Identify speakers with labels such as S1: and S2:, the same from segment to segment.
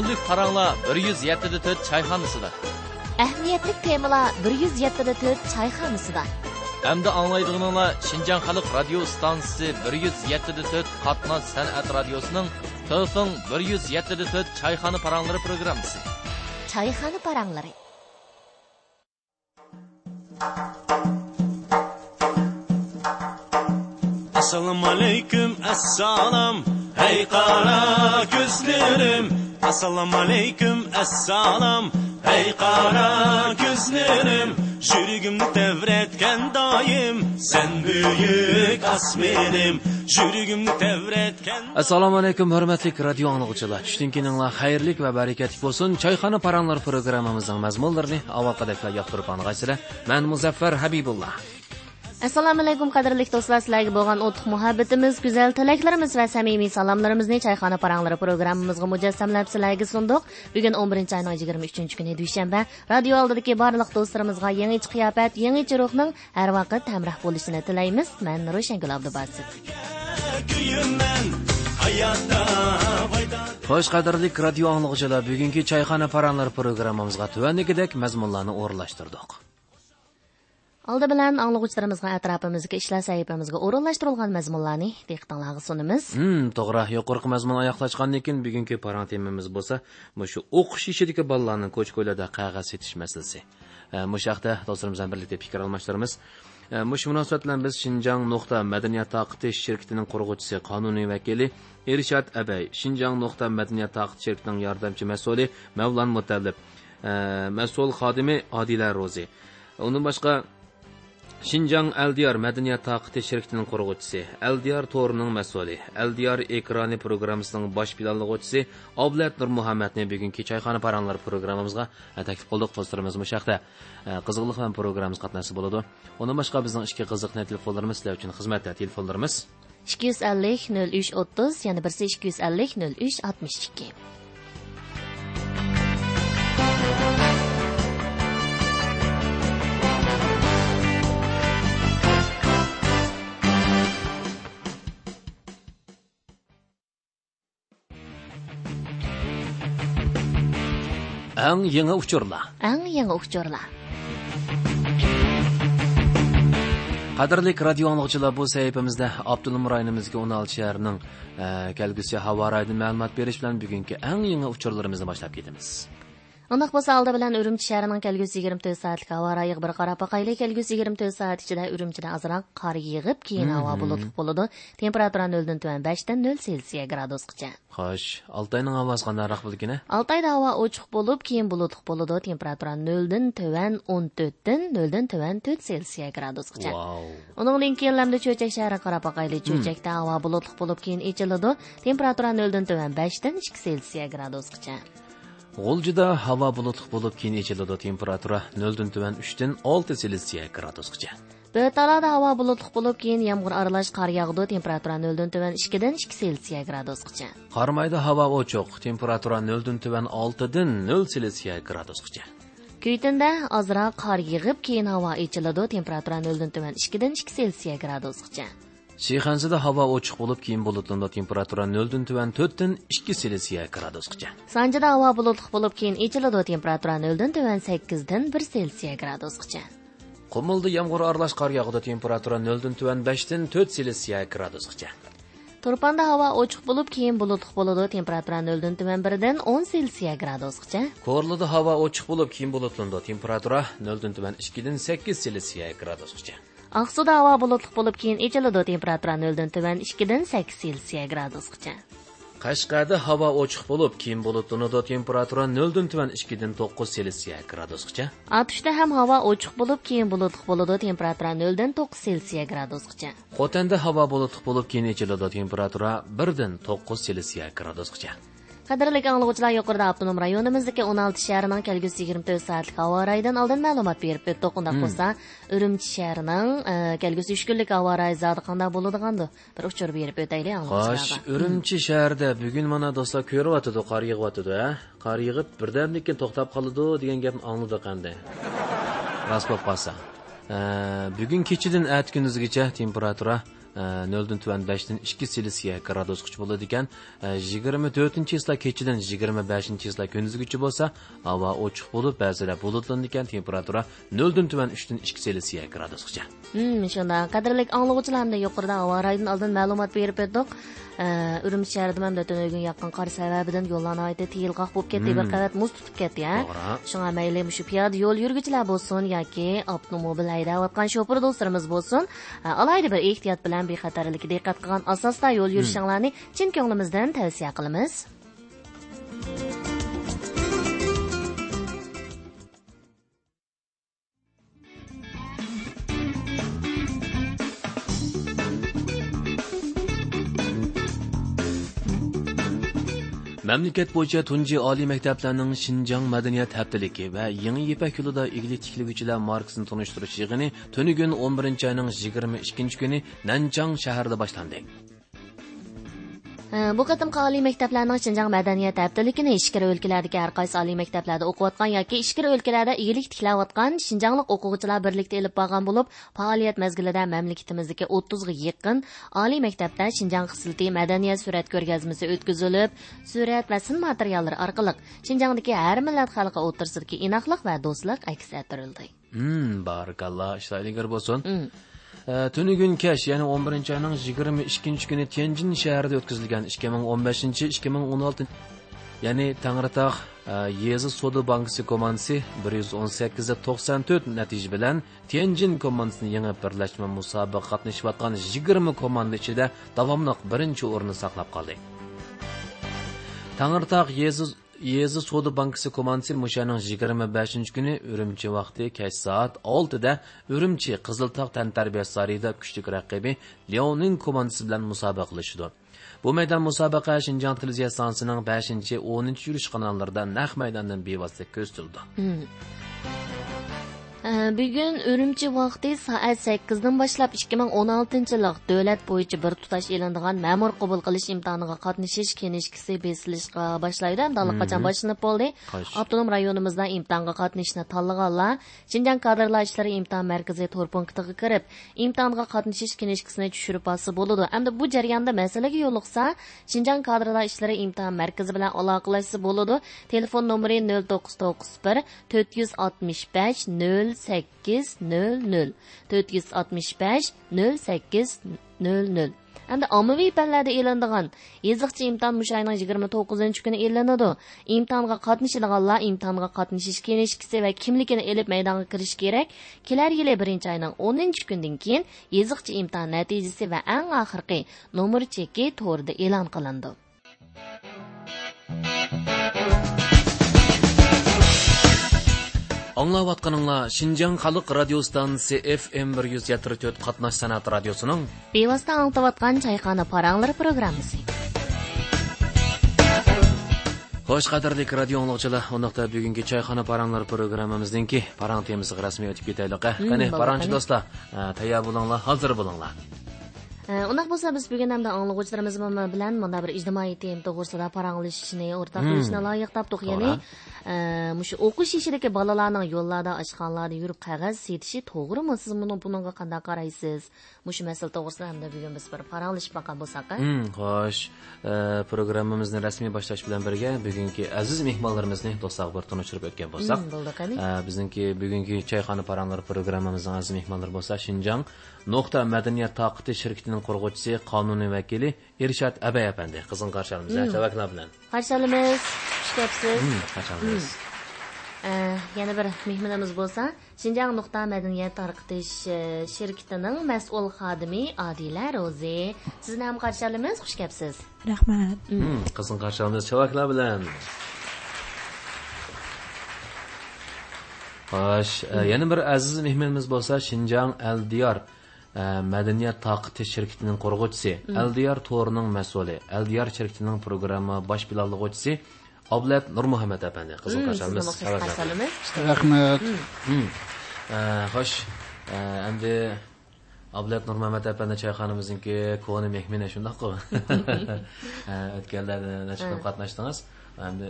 S1: ko'ngillik paranglar 174 choyxonasida
S2: ahamiyatli temalar 174 choyxonasida
S1: hamda anglaydiganinglar shinjan xalq radio stansiyasi 174 qatnov san'at radiosining to'fin 174 choyxona paranglari programmasi
S2: choyxona paranglari
S3: assalomu alaykum assalom hey qora ko'zlarim assalomu alaykum assalom. Ey qora ko'zlarim Jürgümni tevretken doim. Sen buyuk asmenim. Jürgümni tevretken
S4: assalomu alaykum hurmatli radio anglovchilar tushdan xayrlik va barakatli bo'lsin. Choyxona paranlar programmamizning mazmunlarini avvalqadaklar yoqtirib ang'aysizlar man muzaffar habibulla
S2: Assalomu alaykum qadrli do'stlar, sizlarga bo'lgan o'tiq muhabbatimiz, go'zal tilaklarimiz va samimiy salomlarimizni choyxona paranglari programmamizga mujassamlab sizlarga sundiq. Bugun 11 oyning 23-kuni dushanba. Radio oldidagi barliq do'stlarimizga yangicha qiyofat, yangicha ruhning har vaqt hamroh bo'lishini tilaymiz. Men Roshan Abdubasit.
S4: xo'sh qadrli radio anglag'uchilar bugungi choyxona paranglar programmamizga tuvandagidek mazmunlarni o'rinlashtirdik
S2: Алды bilan anglag'uchilarimizga atrofimizga ishlar sahifamizga урынлаштырылган мәзмунларны diqqatingizga sunamiz.
S4: hmm to'g'ri юқорқы мәзмун oyoqlashgandan keyin bugungi parang temamiz bo'lsa mushu o'qish ishidagi bolalarni ko'ch ko'ylarda qog'oz setish masalasi mushu haqda do'stlarimiz bilan birlikda fikr almashtiramiz E, mushu munosabat bilan biz shinjang nuqta madaniyat taqitish shirkitining qurg'uvchisi qonuniy vakili irshad abay shinjang nuqta madaniyat taqit shirkitining yordamchi mas'uli mavlon mutallib mas'ul xodimi odila ro'zi undan boshqa Шинжаң Әлдияр мәдәният тақыты ширкетінің құрғычысы, Әлдияр торының мәсулі, Әлдияр экраны программасының баш планлыгычысы Аблат Нур Мухаммадны бүгінгі чайхана паранлар программамызға тәклif qildik достарымыз мұшақта қызығылық һәм программамыз қатнасы болады. Оның башқа біздің ішкі қызық телефондарымыз sizlar uchun xizmatda telefonlarimiz
S2: 250 03 30 yana birisi 250 03 62.
S4: Әң яңа uchurlar.
S2: Ang yangi uchurlar.
S4: Qadrli radio anglag'uchilar bu sahifamizda Abdulum rayonimizga 16 shahrining e, kelgusi havo rayini ma'lumot berish bilan bugungi eng yangi uchurlarimizni boshlab ketamiz.
S2: Андaq bolsa aldı bilan Ürümçi şəhərinin gəlgüsü 24 saatlik hava rayığı бір qarab baxaylı gəlgüsü 24 saat içində Ürümçidə azraq қар yığıb кейін ауа bulutluq boladı. Температура 0-dan tövən 5-dən 0 Selsiya
S4: gradusqacha. Xoş, Алтайның
S2: авазга нарак булгыны. Алтайда ауа очук болып, кейін булутлук болду. Температура 0дан төвән 14дан 0дан төвән 4 Цельсия
S4: Оның
S2: Уныңдан keyin Ламда чөчәк шәһәре Карапакайлы чөчәктә ава булутлук болып, кейін ичилде. Температура 0дан төвән 5дан 2 Цельсия градусқача.
S4: G'uljida havo bulutli bo'lib, keyin ichiladi. Temperatura 0 dan tuvan 3 dan 6 Selsiya gradusgacha.
S2: Bötalada havo bulutli bo'lib, keyin yomg'ir aralash qor yog'di. Temperatura 0 dan tuvan 2 dan 2 Selsiya gradusgacha.
S4: Qarmayda havo ochiq. Temperatura 0 dan tuvan 6 dan 0 Selsiya gradusgacha.
S2: Kuytinda ozroq qor yig'ib, keyin havo ichiladi. Temperatura 0 dan tuvan 2 dan 2 Selsiya gradusgacha.
S4: Sheyxanzada havo ochiq bo'lib, keyin bulutlanda temperatura 0 dan tuvan 4 dan 2 Selsiya gradusgacha.
S2: Sanjida havo bulutli bo'lib, keyin ichiladi. Temperatura 0 dan tuvan 8 dan 1 Selsiya gradusgacha.
S4: Qumulda yomg'ir aralash qor yog'di. Temperatura 0 dan tuvan 5 dan 4 Selsiya gradusgacha.
S2: Turpanda havo ochiq bo'lib, keyin bulutli bo'ladi. Temperatura 0 dan tuvan 1 dan 10 Selsiya gradusgacha.
S4: Ko'rlida havo ochiq bo'lib, keyin bulutlanda temperatura 0 dan tuvan 2 dan 8 Selsiya gradusgacha.
S2: Aqsuda havo bulutli bo'lib, keyin ichiladi. Temperatura 0 dan tuvan 2 dan 8 Selsiya gradusgacha.
S4: Qashqarda havo ochiq bo'lib, keyin bulutlanadi. Temperatura 0 dan tuvan 2 dan 9 Selsiya gradusgacha.
S2: Atushda ham havo ochiq bo'lib, keyin bulutli bo'ladi. Temperatura 0 dan 9 Selsiya gradusgacha.
S4: Xotanda havo bulutli bo'lib, keyin ichiladi. Temperatura 1 dan 9 Selsiya gradusgacha.
S2: Qadrli anglag'uchilar, yuqorida avtonom rayonimizdagi 16 shahrining kelgusi 24 soatlik havo rayidan oldin ma'lumot berib o'tdik. Undaq bo'lsa, Urumchi shahrining e, kelgusi 3 kunlik havo rayi zodi qanday bo'ladigandi? Bir uchur berib o'taylik
S4: Xo'sh. Urumchi shahrida bugun mana do'stlar ko'ryapti, qor yig'yapti, ha? Qor yig'ib birdan keyin to'xtab qoladi degan gapni angladi qanday? Rost bo'lib qolsa. E, bugun kechidan at kunduzgacha temperatura noldan tuvan beshdan ikki selsiya gradusgacha bo'ladi ekan yigirma to'rtinchi islar kechidan yigirma beshinchi islar kunduzgacha bo'lsa havo ochiq bo'lib ba'zida bulutlanadi ekan temperatura noldan tuvan uchdan ikki selsiya gradusgacha
S2: Hmm, shunda qadrli anglovchilarni yuqorida havo raydan oldin ma'lumot berib o'tdik. Urumchi shahrida ham tunugun yaqin qor sababidan yo'llarni oyda tiyilqoq bo'lib ketdi, bir qavat muz tutib ketdi.
S4: To'g'ri.
S2: Shunga mayli shu piyoda yo'l yurguvchilar bo'lsin yoki avtomobil haydayotgan shofir do'stlarimiz bo'lsin, alayda bir ehtiyot bilan bexatarlikka diqqat qilgan asosda yo'l yurishinglarni chin ko'nglimizdan tavsiya qilamiz.
S4: Mamlakat bo'yicha tunji oliy maktablarning shinjong madaniyat haftaligi va yangi ipak yo'lida igli tikliguvchilar marksini tunishtirish yig'ini tuni kun 11 oyning 22 kuni nanchang shahrida boshlandi.
S2: Bu qatimqi oliy maktablarning Xinjiang madaniyat haftaligini ichkari o'lkalardagi har qaysi oliy maktablarda o'qiyotgan yoki ichkari o'lkalarda igilik tiklayotgan Xinjianglik o'quvchilar birlikda elib borgan bo'lib, faoliyat mezgilida mamlakatimizdagi 30 ga yaqin oliy maktabda Xinjiang xislati madaniyat surat ko'rgazmasi o'tkazilib, surat va sin materiallari orqali Xinjiangdagi har millat xalqi o'rtasidagi inoqlik va do'stlik aks ettirildi.
S4: Hmm, barakalloh, ishlaydigar bo'lsin. Э, tuni kun ya'ni 11 oyning 22 kuni Tianjin shahrida o'tkazilgan 2015-2016 ya'ni Tangritog e, Yezi Soda bankasi komandasi 118 94 natija bilan Tianjin komandasini yangi birlashma musobaqa qatnashayotgan 20 komanda ichida davomli birinchi o'rinni saqlab qoldi. tangritog' Yezi Yezi savdo bankasi komandasi mushaning 25 kuni Urumchi vaqti kech soat 6 da Urumchi Qiziltog tantarbiya sarayida kuchli raqibi Leoning komandasi bilan musobaqa qilishdi. Bu maydon musobaqa Shinjang televiziya stansiyaning 5-10 yurish kanallarida naq maydondan bevosita ko'rsatildi.
S2: Bugun hmm. Бүгін үрімчі вақты саат 8-ден башлап 2016 лық дөләт бойынша бір тұташ еліндіған мәмір құбыл қылыш имтаныға қатнышыш кенешкісі бесілішқа башлайды. Амдалық қачан
S4: башынып
S2: болды. Автоном районымызда имтанға қатнышына талығала. Шинжан кадрлар ішлері имтан мәркізі торпунктығы кіріп, имтанға қатнышыш кенешкісіне түшіріп басы болуды. Әмді бұл жарганда мәселеге yoluqsa, Шинжан кадрлар ішлері имтан мәркізі білән алақылашысы болуды. Телефон номері 0991 465 0 sakkiz nol nol. To'rt yuz oltmish besh nol sakkiz nol nol. Endi ommaviy fanlarda e'lindigan qiziqchi imtihon mushayning yigirma to'qqizinchi kuni e'linadi imtihonga qatnashadiganlar imtihonga qatnashish kelishkisi va kimligini ilib maydonga kirish kerak. Kelar yili birinchi oyning o'ninchi kundan keyin qiziqchi imtihon natijasi va eng
S4: Аңлаватқаныңла Шинжан халық радио станциясы FM 174 қатнаш санаты радиосының
S2: Бейвастан аңтып атқан чайқаны параңлар программасы.
S4: Қош қадірлік радио аңлаушылар, онықта бүгінгі чайхана параңлар программымыздың ке параң темізі расмий өтіп кетелік.
S2: Қане
S4: параңшы
S2: достар,
S4: ә, тая болыңлар, hazır болыңлар. Bo'linglar.
S2: Undaq bo'lsa biz bugun hamda anglag'uvchilarimiz bilan mana bir ijtimoiy tem to'g'risida paranglashishni o'rtaq qilishni loyiq topdik. Ya'ni mushu o'qish ishidagi bolalarning yo'llarda, oshxonalarda yurib qog'oz setishi to'g'rimi? Siz buni bunga qanday qaraysiz? Mushu masala to'g'risida hamda bugun biz bir paranglashib boqan bo'lsak.
S4: Hmm, xo'sh, programmamizni rasmiy boshlash bilan birga bugungi aziz mehmonlarimizni do'stlar bir tunishtirib o'tgan bo'lsak,
S2: Hmm, bo'ldi qani.
S4: e, bizningki bugungi choyxona madaniyat taqiti shirkatining qurg'uvchisi, qonuniy vakili Irshad Abay apandi qizg'in qarshi olamiz. Chavaklar bilan.
S2: Qarshi olamiz. Xush kelibsiz.
S4: Hmm, qarshi olamiz.
S2: Э, yana bir mehmonimiz bo'lsa shinjang nuqta madaniyat tarqitish eh, shirkitining mas'ul xodimi odila ro'zi sizni ham qarshi olamiz xush kelibsiz
S5: rahmat
S4: Hmm, qizg'in qarshi olamiz chavaklar bilan. Xo'sh, e, yana bir aziz mehmonimiz bo'lsa Shinjang Aldiyor e, madaniyat taqiti shirkatining qurg'uvchisi, Aldiyor to'rining mas'uli, Aldiyor shirkatining programma bosh planlovchisi Oblat Nurmuhammad apandi. Chavaklar.
S2: olamiz
S5: rahmat
S4: Xo'sh, endi Ablat Nurmuhammad apandi choyxonamizniki koni mehmoni shundaqmi? E, O'tganlar nechta qatnashdingiz? Endi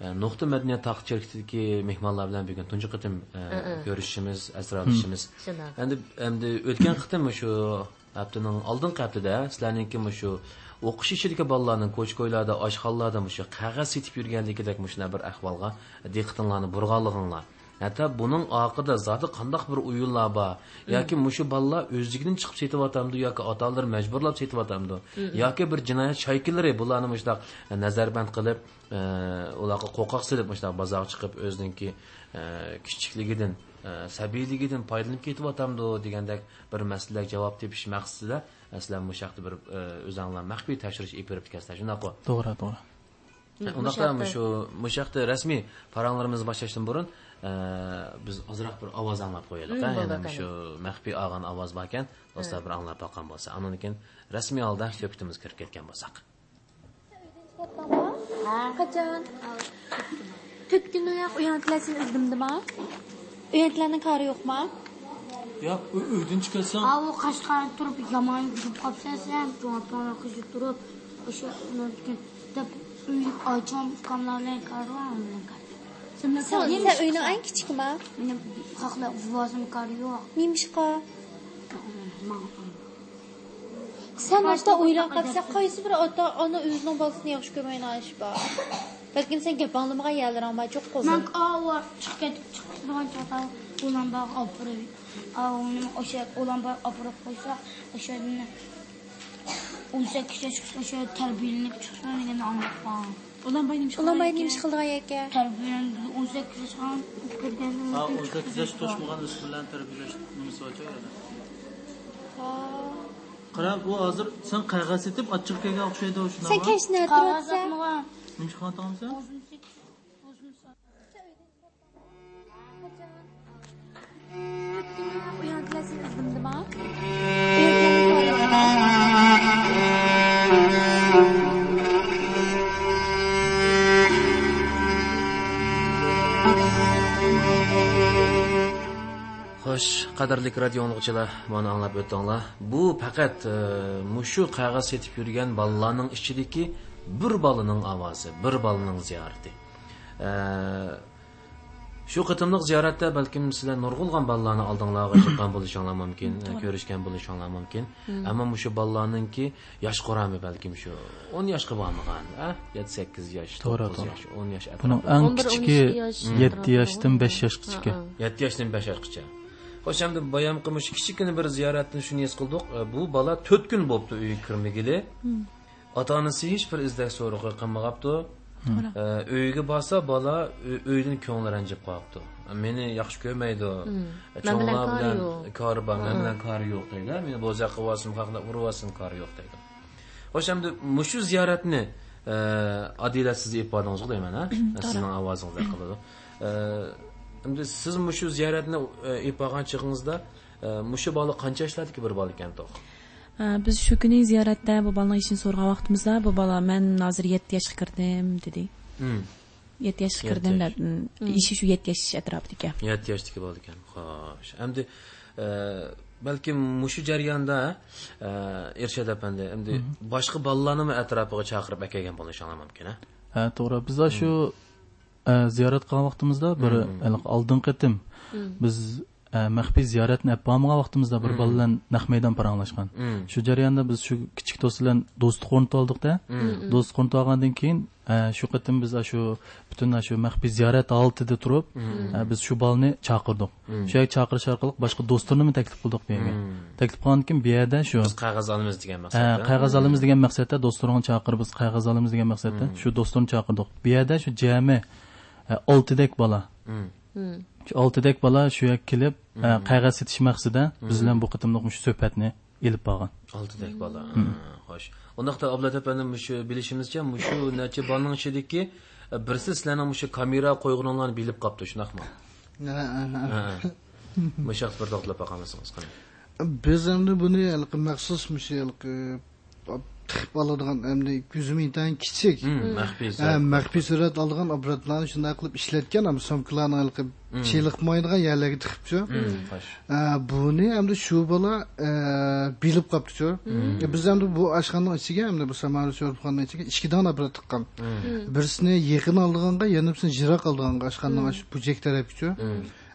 S4: nuqta madaniyat taqit shirkatidagi mehmonlar bilan bugun tunji qatim e, ko'rishishimiz, asralishimiz.
S2: Shundoq.
S4: Endi endi o'tgan qatim shu haftaning oldingi haftada sizlarningki shu o'qish ishidagi bolalarning ko'ch ko'ylarda oshxonalarda shu qog'oz setib yurganligidek shunday bir ahvolga diqqatinglarni burg'anliginglar hatto buning oqida zoti qandoq bir o'yinlar bor yoki mushu bolalar o'zligidan chiqib setyaptamdi yoki ota onalar majburlab setyaptamdi yoki bir jinoyat shaykillari bularni mushtaq nazarband qilib ularga qo'rqoq silib mushtaq bozorga chiqib o'ziniki kichikligidan sabiyligidan foydalanib ketyaptamdi degandek bir masalaga javob tepish maqsadida sizlar bu yoqda bir o'zinglar maxfiy tashrish berib etkazsizlar shunaqmi
S5: to'g'ri to'g'ri
S4: undaqda shu mushaqda rasmiy paranglarimizni boshlashdan burun biz ozroq bir ovoz anglab qo'yaylik yana shu maxfiy olgan ovoz bor ekan do'stlar bir anglab boqqan bo'lsa. Andan keyin rasmiy holda suhbatimiz kirib ketgan bo'lsak.
S6: Qachon? To'rt kun oyoq uyantilarsin izdimdimi? Uyantilarning kari yo'qmi?
S7: yo'q uydan chiqasan
S8: Ha u turib yomon yurib qolsa sen qizib turib o'sha deb uy ocham karvan bilan
S6: Sen sen uyni eng kichikmi?
S8: meni haqla vozim kar yo'q
S6: Nimishqa? Sen o'shda o'ylab qolsa qaysi bir ota ona o'zining bolasini yaxshi ko'rmaydi ish bor. Balkim sen gap anglamagan yerlaring bor, cho'q qo'zim.
S8: man avval chiqib chiqgan chog'da ulan bog' opirib uni o'sha ulan bog' opirib qo'ysa o'sha o'n sakkiz yoshgacha o'sha tarbiyalanib chiqishni degan anglab qoldim
S6: Ulan bay nimish Ulan bay nimish qilgan ekan.
S8: tarbiyalanib o'n sakkiz yoshga kirgandan
S7: ha o'n sakkiz yosh to'shmagan o'z bilan tarbiyalash nimasi bor qara bu hozir sen qog'oz etib ochiqkaga o'xshaydi shunaqa
S6: Sen kashni
S8: qog'oz
S6: turibsan.
S8: atmagan
S7: nimishxona
S4: qadrli radio o'ng'ichilar mana anglab o'tdinglar. Bu faqat e, mushu qog'oz setib yurgan bolalarning ichidagi bir bolaning ovozi bir bolaning ziyorati. E, shu qitimliq ziyoratda balkim sizlar nurg'ulg'an bolalarni oldinglarga chiqqan bo'lishinglar mumkin e, ko'rishgan bo'lishinglar mumkin. Ammo mushu bolalarninki yosh qurami balkim shu o'n yoshga bormagan yetti sakkiz yosh
S5: To'g'ri,
S4: to'qqiz yosh o'n yosh
S5: buni eng
S2: 11,
S5: kichiki
S2: 12 yosh
S5: yetti yoshdan besh yoshgacha
S4: yetti yoshdan besh yoshgacha xo'sh endi boyam qilmish kichikina bir ziyoratni shuni his qildik E, bu bola to'rt kun bo'libdi uyga kirmagili ota onasi hech bir izdak so'rig'i qilmag'abdi E, uyga borsa bola uy- uydan ko'ngli ranjib qolibdi. E, meni yaxshi ko'rmaydi.
S2: Bilan
S4: cho'nglar
S2: kori
S4: bilan
S2: yo'q.
S4: kori bor men bilan kori yo'q deydi. Meni bo'zaq qilib olsin haqlab olsin kori yo'q deydi. Xo'sh endi mushu ziyoratni adila siz ifodangizga deyman a sizning ovozingizda qiladi endi siz mushu ziyoratni ipagan chig'ingizda e, mushu bola qancha yoshlardagi bir bola ekan to'q
S9: Ha, biz shu kuni ziyoratda bu bolaning ishini so'ragan vaqtimizda bu bola men hozir 7 yoshga kirdim dedi.
S4: Hmm.
S9: 7 yoshga
S4: Yetti
S9: kirdim deb ishi shu 7 yosh atrofida ekan.
S4: yetti yoshdagi bola ekan xo'sh. Endi e, balkim mushu jarayonda e, ershad apandi endi boshqa bolalarni atrofiga chaqirib akelgan bo'lishinglar mumkin
S5: ha? To'g'ri. Bizda shu e, ziyorat qilgan vaqtimizda bir oldingi qatim biz maxfiy ziyoratni olib bormagan vaqtimizda bir bola bilan naq maydon paranglashgan shu jarayonda biz shu kichik do'st bilan do'stlik o'rnatib oldikda do'stlik o'rnatib olgandan keyin shu qatim biz shu butun shu maxfiy ziyorat oldida turib biz shu bolani chaqirdik shu yerga chaqirish orqali boshqa do'stlarni taklif qildik bu yerga taklif qilgandan keyin bu yerda shu
S4: biz qog'oz olamiz degan maqsadda
S5: qog'oz olamiz degan maqsadda do'stlarni chaqirib biz qog'oz olamiz degan maqsadda shu do'stlarni chaqirdik bu yerda shu jami oltidek bola. Shu oltidek bola shu yerga kelib e, qog'oz setish maqsadida biz bilan bu qitimliq shu suhbatni ilib borgan.
S4: Oltidek bola xo'sh. Undaqda ablat apanim shu bilishimizcha shu necha bolaning ichidagi birisi sizlarning shu kamera qo'yganinglarni bilib qolibdi shunaqmi mushu bir boqamiz qani
S10: biz endi buni mushu haligi tiqib oladigan endi ko'zim intayin kichik.
S4: Maxfiy
S10: Ha, maxfiy surat oladigan apparatlarni shunday qilib ishlatgan ham somkalarni haligi chiliqmaydigan yerlarga tiqibchu buni endi shu bola e, bilib qolibdichu E, biz endi bu oshxonaning ichiga endi bu samara sho'rxonaning ichiga ikki dona apparat tiqqan birisini yaqin oldiganga yana birisini yiroq oldiganga oshxonaning shu bujak tarafgachu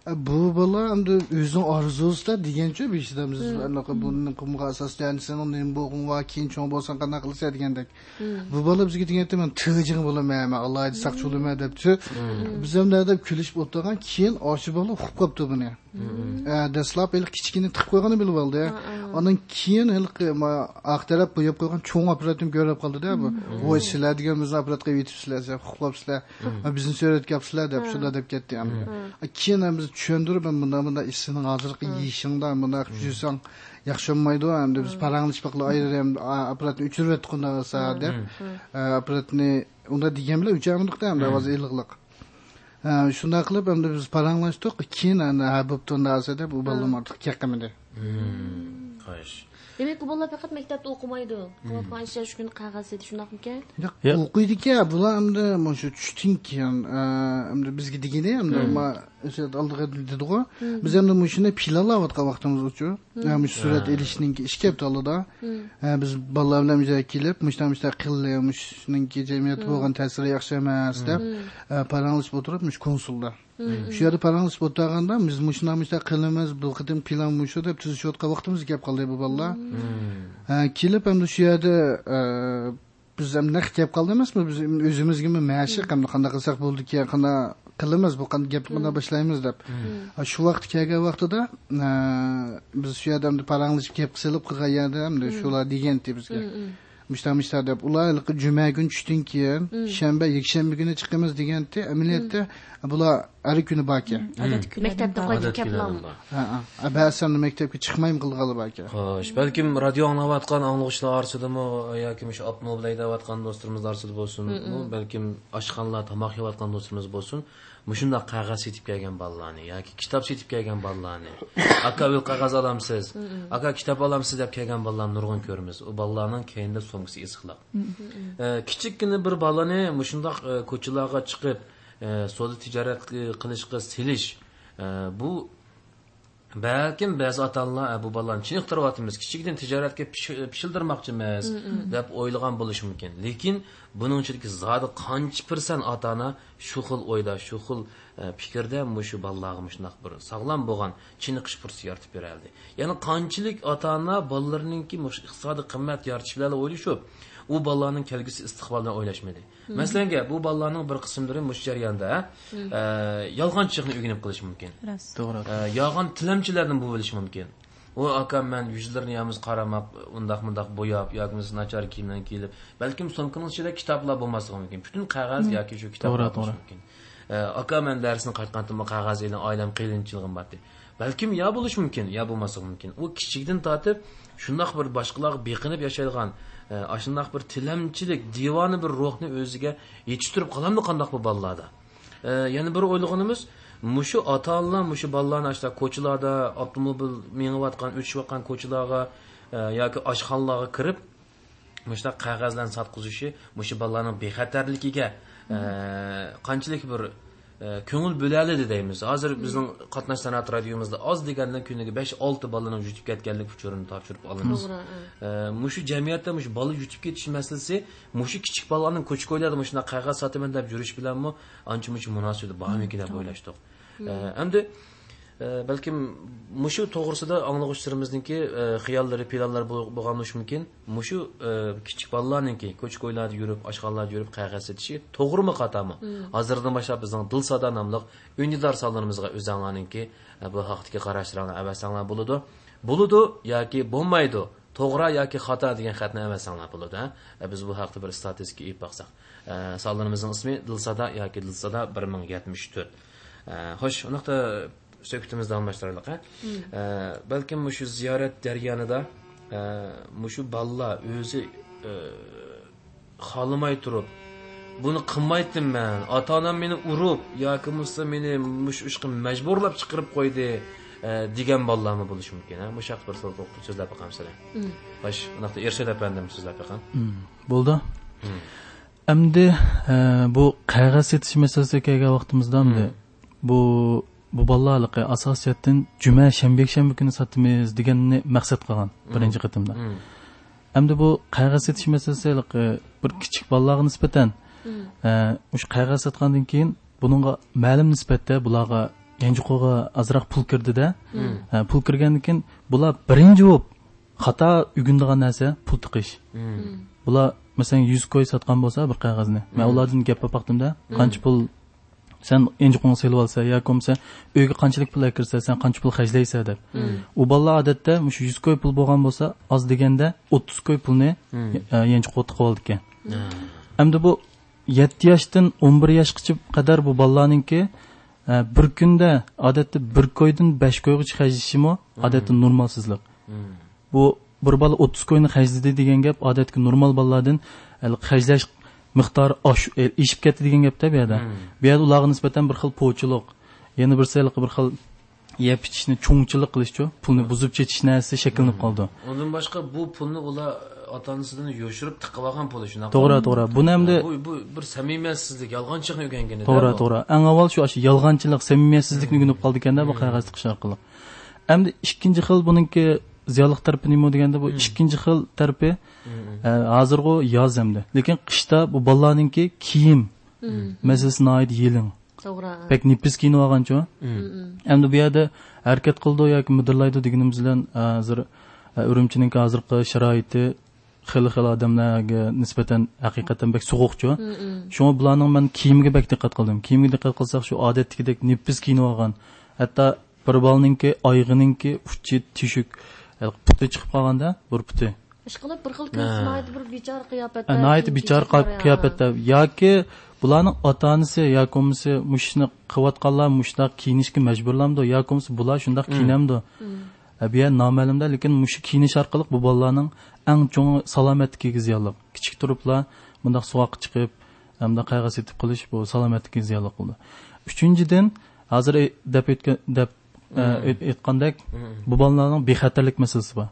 S10: bu bola endi o'zining orzusida degancha beshida biz anaqa buni qumga asoslan sen nima bo'lg'in va keyin cho'ng bo'lsang qanaqa qilsa degandek bu bola bizga deganda man tig'jing bo'laman man alloh saqchi bo'laman debchi. Biz ham deb kulishib o'tirgan keyin oshi bola uqib qolibdi buni dastlab ilk kichkina tiqib qo'yganini bilib oldi ondan keyin ilk oq taraf bo'yab qo'ygan cho'ng operatim ko'rib qoldida bu voy sizlar degan bizni qilib yetibsizlar sizlar uqib qolibsizlar bizni suratga olibsizlar deb shular deb ketdi keyin biz tushuntirib bunday bunday ishni hozirgi yeyishingda bunday yursang yaxshi bo'lmaydi endi biz paranglashib qilib ayrim apparatni o'chirib bo'lsa deb apparatni unda degan bilan endi hozir iliqliq shunday qilib endi biz paranglashdik keyin endi ha bo'pti unday bo'lsa deb u bolam ortiq keqimidi
S4: xo'sh.
S2: Demak bu bolalar faqat maktabda o'qimaydi qilayotgan ishlari shu kuni qog'oz setish shunaqmikan
S10: yo'q o'qiydiki bular endi mana shu tushdan keyin endi bizga deganda endi o'sha oldiga dediku biz endi shuni pilalayotgan vaqtimiz uchun shu surat ilishning ish kelibdi oldida. Biz bolalar bilan birga kelib mushta mushta qilib shuningki jamiyatga bo'lgan ta'siri yaxshi emas deb paranglashib o'tirib mush konsulda. Shu yerda paranglashib o'tirganda biz mushuna mushta qilamiz bu qitim plan mushu deb tuzishayotgan vaqtimiz kelib qoldi bu bolalar. Kelib endi shu yerda biz ham naq kelib qoldi emasmi? Biz o'zimizga mashi qanday qilsak bo'ldiki qanday qilamiz bu gapni qanday boshlaymiz deb. Shu vaqt kelgan vaqtida biz shu yerda paranglashib kelib qisilib qilgan yerda endi shular degandi bizga. Mushta mushta deb ular juma kun tushdan keyin shanba yakshanba kuni chiqamiz deganda amaliyotda bular har kuni baki
S2: maktabda qo'yib kaplan
S10: ba'zan maktabga chiqmayman qilg'ali baki
S4: xo'sh balkim radio anglayotgan anglovchilar orasidami yoki shu opnoblay deyotgan do'stlarimiz orasida bo'lsin balkim oshxonalar tomoq yeyotgan do'stlarimiz bo'lsin mushundoq qog'oz setib kelgan bolalarni yoki kitob setib kelgan bolalarni aka bu qog'oz olamsiz. Aka kitob olamsiz deb kelgan bolalarni nurg'un ko'ramiz. U bolalarning keyinda so'ngisi issiqliq kichikkina bir bolani mushundoq ko'chalarga chiqib savdo tijorat qilishga selish bu balkim ba'zi ota onalar bu bolalarni chiniqtiryapmiz kichikdan tijoratga pishildirmoqchimiz deb o'ylagan bo'lishi mumkin. Lekin buning ichidagi zodi qancha pirsent ota ona shu xil o'yda shu xil fikrda shu bolalarga shundoq bir sog'lom bo'lgan chiniqish fursati yaratib beradi ya'ni qanchalik ota ona bolalarninki iqtisodiy qimmat yaratish bilan o'ylashib u bolalarning kelgusi istiqbolini o'ylashmaydi masalanga bu bolalarning bir qismlari mush jarayonda yolg'onchilikni o'rganib qilishi mumkin.
S5: To'g'ri.
S4: Yolg'on tilamchilardan bu bo'lishi mumkin. U akam man yuzlarini yamiz qaramab undaq mundaq bo'yab yoki nachar kiyimdan kiyilib balkim sumkaning ichida kitoblar bo'lmasligi mumkin. Butun qog'oz yoki shu kitoblar bo'lishi mumkin. Aka man darsni qaytgandim qog'oz bilan oilam qiyinchiligim bor balkim yo bo'lishi mumkin yo bo'lmasligi mumkin. U kichikdan tortib shundoq bir boshqalarga beqinib yashaydigan shundoq bir tilamchilik divoni bir ruhni o'ziga yetishtirib qolamdi qandoq bu bolalarda yana bir o'ylaganimiz mushu ota onalar mushu bolalarni ashta ko'chalarda avtomobil mengayotgan o'tishayotgan ko'chalarga yoki oshxonalarga kirib mushta qog'ozlarni sotqizishi mushu bolalarning bexatarligiga qanchalik bir ko'ngil bo'ladi deymiz hozir bizning qatnash san'at radiomizda oz deganda kuniga besh olti bolani yutib ketganlik uchurini topshirib olamiz. Mushu jamiyatda mushu bola yutib ketish masalasi mushu kichik bolalarning ko'cha ko'ylarda shunday qog'oz sotaman deb yurish bilanmi ancha muncha munosabat bormikin deb o'ylashdik endi balkim mushu to'g'risida anglag'uchilarimizniki xiyollari planlari bo'lgan bo'lishi mumkin mushu kichik bolalarniki ko'cha ko'ylarda yurib oshxonalarda yurib qog'oz setishi to'g'rimi xatomi hozirdan boshlab bizning dilsada nomli unidor sonlarimizga o'zinglarniki bu haqdagi qarashlaringlar avasanglar bo'ladi bo'ladi yoki bo'lmaydi to'g'ri yoki xato degan xatni avasanglar bo'ladi biz bu haqda bir statistika olib boqsak sonlarimizning ismi dilsada yoki dilsada bir ming yetmish to'rt xo'sh unaqa suhbatimizni almashtiraylik balkim shu ziyorat jarayonida shu bolalar o'zi xohlamay turib buni qilmaydim man ota onam meni urib yoki bo'lmasa meni mush ishqa majburlab chiqarib qo'ydi degan bolalarmi bo'lishi mumkin mush haqida bir so'zlab boqamsizlar xo'sh unaqa ershad apandim so'zlab boqam
S5: bo'ldi endi bu qog'oz setish masalasiga kelgan vaqtimizda bu bu bolalarga asosiyatdan juma shanba yakshanba kuni sotamiz deganni maqsad qilgan birinchi qatimda endi bu qog'oz setish masalasi bir kichik bolalarga nisbatan o'sha qog'oz sotgandan keyin bunga ma'lum nisbatda bularga yanjiqo'ga ozroq pul kirdida Ha, pul kirgandan keyin bular birinchi bo'lib xato ugundigan narsa pul tiqish. Bular masalan yuz koy sotgan bo'lsa bir qog'ozni. Man ulardan gap olib baqdimda qancha pul sen enjiqo'ngni selib olsa yoki bo'lmasa uyga qanchalik pul kirsa sen qancha pul xajlaysan deb. U bolalar odatda shu yuz koy pul bo'lgan bo'lsa oz deganda o'ttiz koy pulni enjiqo'ga tiqib oldi ekan endi bu yetti yoshdan o'n bir yoshgacha qadar bu bolalarninki e, bir kunda odatda bir koydan besh koygacha hajlashimi odatda normalsizlik. Bu bir bola o'ttiz koyni hajladi degan gap odatda normal bolalardan e, hajlash miqdori osh- e, ketdi degan gapda bu yerda. Bu yerda ularga nisbatan bir xil po'chilik yana bir bir xil yeb ichishni cho'ngchilik qilishchu pulni buzib chetish narsasi shakllanib qoldi.
S4: Undan boshqa bu pulni ular ota onasidan yoshirib tiqib olgan puli shunaqa
S5: to'g'ri to'g'ri. Buni hamda
S4: bu, bu bir samimiyatsizlik yolg'onchilikni o'rgangan
S5: to'g'ri
S4: bu.
S5: to'g'ri. Eng avval shu shu yolg'onchilik samimiyatsizlikni ugunib qoldi ekanda bu qog'oz tiqish orqali. Endi ikkinchi xil buniki ziyonli tarafi nima deganda bu ikkinchi xil tarafi e, hozirgi yoz hamda lekin qishda bu bolalarninki kiyim masalasi nihoyat yelin
S2: to'g'ri
S5: pek nipis kiyinib olganchu endi bu yerda harakat qildi yoki mudirlaydi deganimiz bilan hozir e, urumchininki hozirgi sharoiti xil xil odamlarga nisbatan haqiqatan bek sovuqchu shunga bularning man kiyimiga bek diqqat qildim. Kiyimiga diqqat qilsak shu odatdagidek nipis kiyinib olgan. Hatto bir bolaninki oyog'ininki uchi teshik e, puti chiqib qolganda bir puti
S2: ishqilib bir xil bir bechora qiyofatda
S5: nihoyat bechora qiyofatda yoki bularning ota onasi yoki bo'lmasa mushni qilayotganlar mushtaq kiyinishga majburlamdi yoki bo'lmasa bular shundoq kiyinamdi bu yer noma'lumda lekin mushi kiyinish orqali bu bolalarning eng cho'ng salomatligiga ziyonli kichik turiblar bundoq suvoqqa chiqib hamda qayg'a setib qilish bu salomatlikka ziyonli qildi uchinchidan hozir deb deb aytgandek bu bolalarning bexatarlik masalasi bor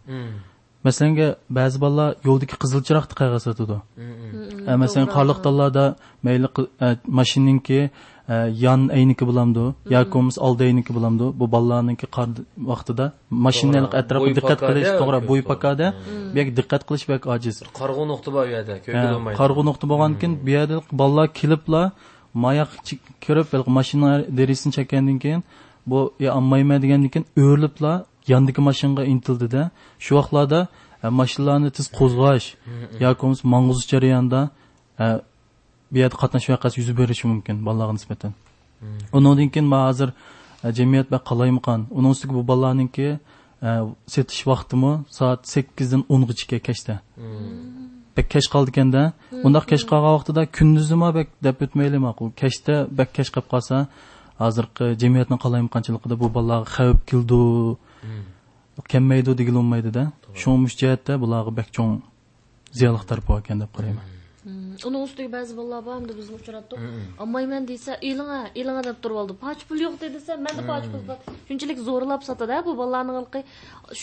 S5: masalan ba'zi bolalar yo'ldagi qizil chiroqni qayg'a sotadi masalan qorliq tollarda mayli mashinaniki yon ayniki bo'lamdi yoki bo'lmasa old ayniki bo'lamdi bu bolalarniki qor vaqtida mashinalik
S4: To'g'ri.
S5: atrofiga diqqat qilish to'g'ri
S4: yoki
S5: bo'y
S4: to'g'ri.
S5: pakada bu yerga diqqat qilish bek ojiz
S4: qarg'u nuqta bor u yerda
S5: qarg'u nuqta bo'lgandan keyin bu yerda bolalar keliblar mayoq kirib mashina derisini chekkandan keyin bu ya olmayman degandan keyin o'riliblar yandagi mashinaga intildi-da shu vaqtlarda e, mashinalarni tez qo'zg'ash yoki bo'lmasa mang'uzish jarayonida e, bu yerda qatnash voqeasi yuz berishi mumkin bolalarga nisbatan. Undan keyin man hozir e, jamiyat bak qalaymiqan. Uning ustiga bu bolalarninki e, setish vaqtimi soat sakkizdan o'ngacha kechda bek kech qoldi ekanda. Undoq kech qolgan vaqtida kunduzima bek deb o'tmayli ma'qul kechda bek kech qolib qolsa hozirgi jamiyatning qalaymiqanchiligida bu bolalarga xavf keldi. Kelmaydi degan bo'lmaydida shu jihatda bularga bek cho'ng ziyonli tarafi bor ekan deb qarayman.
S2: Uning ustiga ba'zi bolalar bor hamda bizni uchratdik olmayman desa eling'a eling'a deb turib oldi. Poch pul yo'q desa manda poch pul bor. Shunchalik zo'rlab sotadi bu bolalarning ilqi.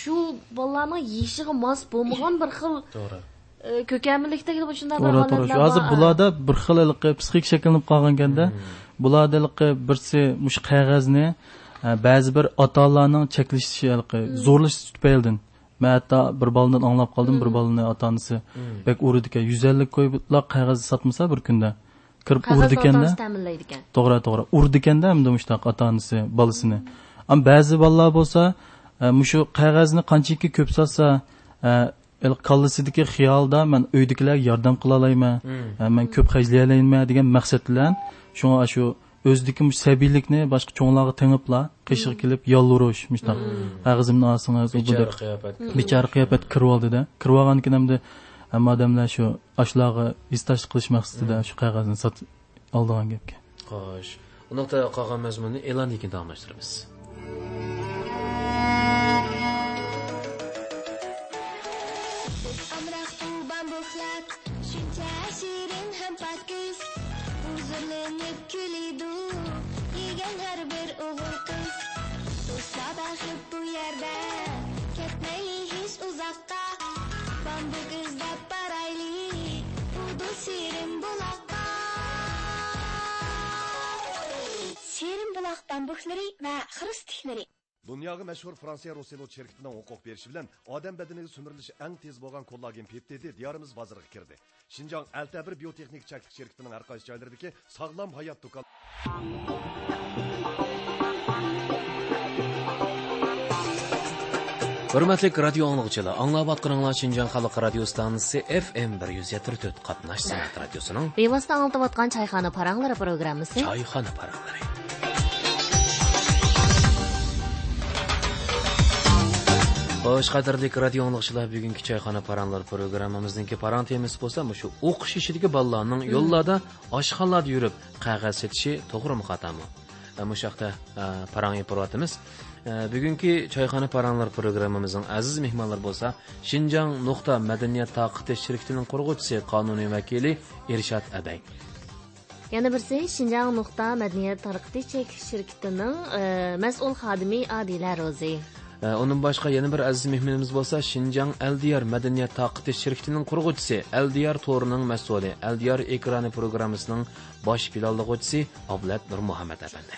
S2: Shu bolalarning yeyishiga mos bo'lmagan bir xil
S4: to'g'ri.
S2: e, ko'kamilikdagi shunday bir
S5: to'g'ri to'g'ri.
S2: Holatlar
S5: hozir bularda bir xil psixik shakllanib qolgan ekanda bularda iliqi birsi mush qog'ozni e, ba'zi bir ota onalarning cheklashi iliqi zo'rlash tufaylidan man hatto bir boladan anglab qoldim bir bolani ota onasi bek urdi ekan yuz ellik qo'yiblar qog'oz sotmasa bir kunda. Kirib urdi ekanda
S2: ota-onasi ta'minlaydi ekan
S5: to'g'ri. To'g'ri urdi ekanda mushtaq ota onasi bolasini. Ammo ba'zi bolalar bo'lsa e, mushu qog'ozni qanchaki ko'p sotsa el kallasidagi xiyolda man uydagilarga yordam qila olayman man ko'p hajlay olayman degan maqsad bilan shunga shu mush sabiylikni boshqa cho'nglarga tengiblar qishga kelib yolvurish mushtaq u bu
S4: bechora
S5: deb
S4: qiyofat
S5: kirib oldida kirib olgandan keyin hamda hamma odamlar shu ashlarga istash qilish maqsadida shu qog'ozni sotib oldigan gapga.
S4: Xo'sh. Undaqda qolgan mazmunni e'londan keyin davomlashtiramiz
S11: bambuklari va xrustikleri
S12: Dunyoga mashhur Fransiya Roselot şirketining huquq berishi bilan odam badaniga sumirilishi eng tez bo'lgan kollagen peptidi diyorimiz bozoriga kirdi. Shinjong Altabir biotexnik chaklik şirketining har qaysi joylaridagi sog'lom hayot do'kon
S4: hurmatli radio anglag'uchilar anglab atqaninglar shinjon xalq radio stansiyasi fm bir yuz yetti to'rt qatnash san'at radiosining
S2: bevosita anglatayotgan chayxona paranglari programmasi.
S4: Choyxona paranglari. Xo'sh, qadrli radio anglag'uchilar, bugungi choyxona paranglar programmamizningki parang temasi bo'lsa, shu o'qish ishidagi bolalarning yo'llarda, oshxonalarda yurib qog'oz setishi to'g'rimi xatomi? Mushu haqda parang yapyapmiz. bugungi choyxona paranglar programmamizning aziz mehmonlari bo'lsa shinjong nuqta madaniyat taqiti shirkatining qurg'uvchisi qonuniy vakili irshad abay
S2: yana birisi shinjang nuqta madaniyat tarqitish shirkatining e, mas'ul xodimi adila ro'zi
S4: undan boshqa yana bir aziz mehmonimiz bo'lsa shinjang aldiyor madaniyat taqiti shirkatining qurg'uvchisi aldiyor to'rining mas'uli aldiyor ekrani programmasining bosh filollig'uvchisi oblat nurmuhammad afandi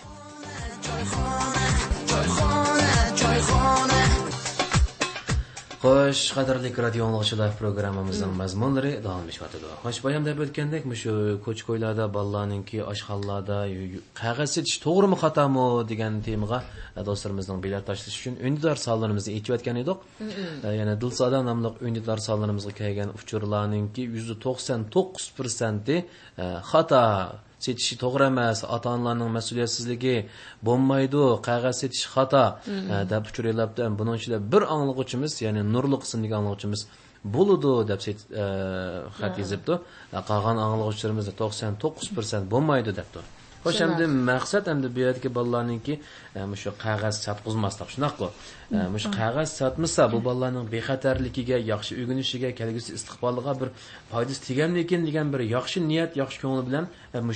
S4: Xo'sh, qadrli radio anglag'uchilar programmamizning mazmunlari davom etyapti. Xo'sh, bayam deb o'tgandek, shu ko'ch-ko'ylarda bolalarningki oshxonalarda qog'oz setish to'g'rimi xatomi degan temaga do'stlarimizning bilat tashlash uchun undidor sonlarimizni aytayotgan edik. Yana Dilsoda nomli undidor sonlarimizga kelgan uchurlarningki 99%i xato setishi to'g'ri emas ota onalarning mas'uliyatsizligi bo'lmaydi qog'oz setish xato. Deb uchrayapti buning ichida bir anglag'uvchimiz ya'ni nurli qismdagi anglag'uvchimiz bo'ludi deb xat yozibdi. Qolgan anglag'uvchilarimiz to'qson to'qqiz persent bo'lmaydi debdi xo'sh endi maqsad endi bu yerdagi bolalarningki shu qog'oz sotqizmaslik shunaqa. Shu qog'oz sotmasa bu bolalarning bexatarligiga yaxshi o'rganishiga kelgusi istiqboliga bir foydasi teganmikin degan bir yaxshi niyat yaxshi ko'ngil bilan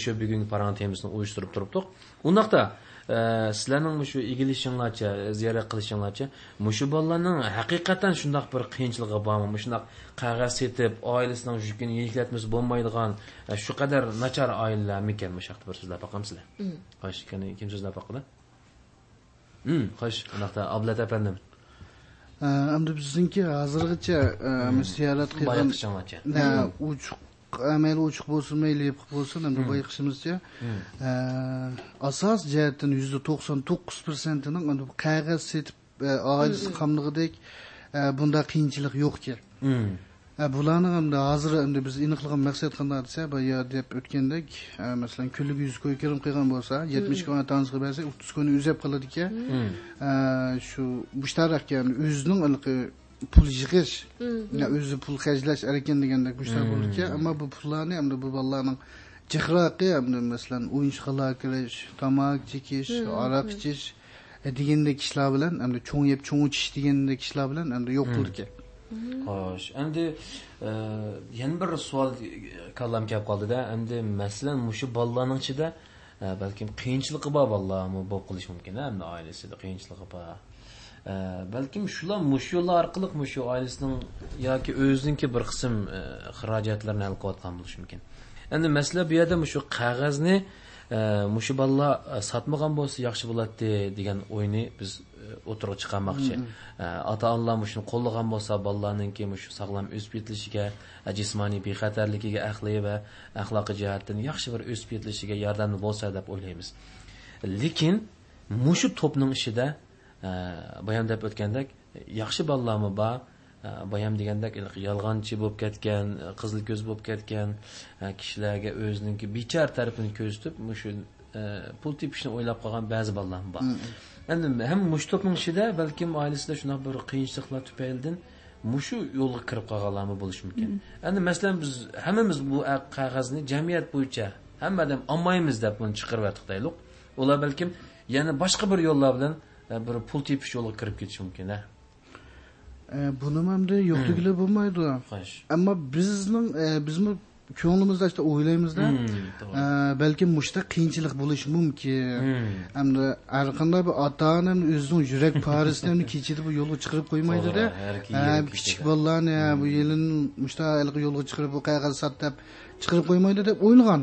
S4: shu bugungi parang temasini uyushtirib turibdik undaqda sizlarning shu egilishinglarcha ziyorat qilishinglarcha mushu bolalarning haqiqatan shundoq bir qiyinchiligi bormi shundoq qog'oz setib oilasining yukini yengillatmasi bo'lmaydigan shu qadar nachar oilalarmikan shu haqda bir so'zlab boqamsizlar xo'sh kim so'zlab boqadi xo'sh anaqa ablat apandim
S10: endi bizniki hozirgacha ziyorat qilgan uch mayli ochiq bo'lsin mayli yopiq bo'lsin endi bayqashimizcha asos jihatdan yuzda to'qson to'qqiz persentining endi qog'oz setib oilasi qamlig'idek bunda qiyinchilik yo'qkan bularni endi hozir endi biz aniqlagan maqsad qanday desa boya deb o'tgandek masalan kunlik yuz ko'y kirim qilgan bo'lsa yetmish kun otamiz qilib bersak o'ttiz kuni uzab qoladi ekan shu mushtarak o'zining pul yig'ish o'zi pul xarjlash ekan degandek mushtar bo'ldi ekan ammo bu pullarni endi bu bolalarning jihraqi endi masalan o'yinchoqlar kirish tomok chekish aroq ichish degandek ishlar bilan endi cho'ng yeb cho'ng ichish degandek ishlar bilan endi yo'q ekan
S4: xo'sh endi yana bir savol kallam kelib qoldida. Endi masalan mushu bolalarning ichida balkim qiyinchiligi bor bolalarmi bo'lib qolishi mumkin endi oilasida qiyinchiligi bor balkim shular mushu yo'llar orqali mushu oilasining yoki o'ziniki bir qism xarajatlarni hal qilayotgan bo'lishi mumkin. Endi masala bu yerda shu qog'ozni mushu bolalar sotmagan bo'lsa yaxshi bo'ladi degan o'yni biz o'tirg'a chiqarmoqchi. Ota onalar shuni qo'llagan bo'lsa bolalarninki shu sog'lom o'sib yetilishiga jismoniy bexatarligiga aqliy va axloqiy jihatdan yaxshi bir o'sib yetilishiga yordamli bo'lsa deb o'ylaymiz. Lekin mushu to'pning ishida bayam deb o'tgandek yaxshi bolalarmi bor bayam degandek yolg'onchi bo'lib ketgan qizil ko'z bo'lib ketgan kishilarga o'ziniki bichar tarafini ko'rsatib shu pul tepishni o'ylab qolgan ba'zi bolalar bor endi ham mush to'pning ichida balkim oilasida shunaqa bir qiyinchiliklar tufaylidan mushu yo'lga kirib qolganlarmi bo'lishi mumkin endi masalan biz hammamiz bu qog'ozni jamiyat bo'yicha hammadan olmaymiz deb buni chiqarib yotdik deylik ular balkim yana boshqa bir yo'llar bilan bir pul tepish yo'liga kirib ketishi mumkin
S10: buni endi yo'qligilar bo'lmaydi ammo bizning bizmi ko'nglimizda işte o'ylaymizda balkim mushta qiyinchilik bo'lishi mumkin. Hamda har qanday bir ota ona o'zining yurak parisini kechida bu yo'lga chiqarib qo'ymaydida kichik bolalarni bu yilin mushta yo'lga chiqarib bu qog'oz sot deb chiqarib qo'ymaydi deb o'ylagan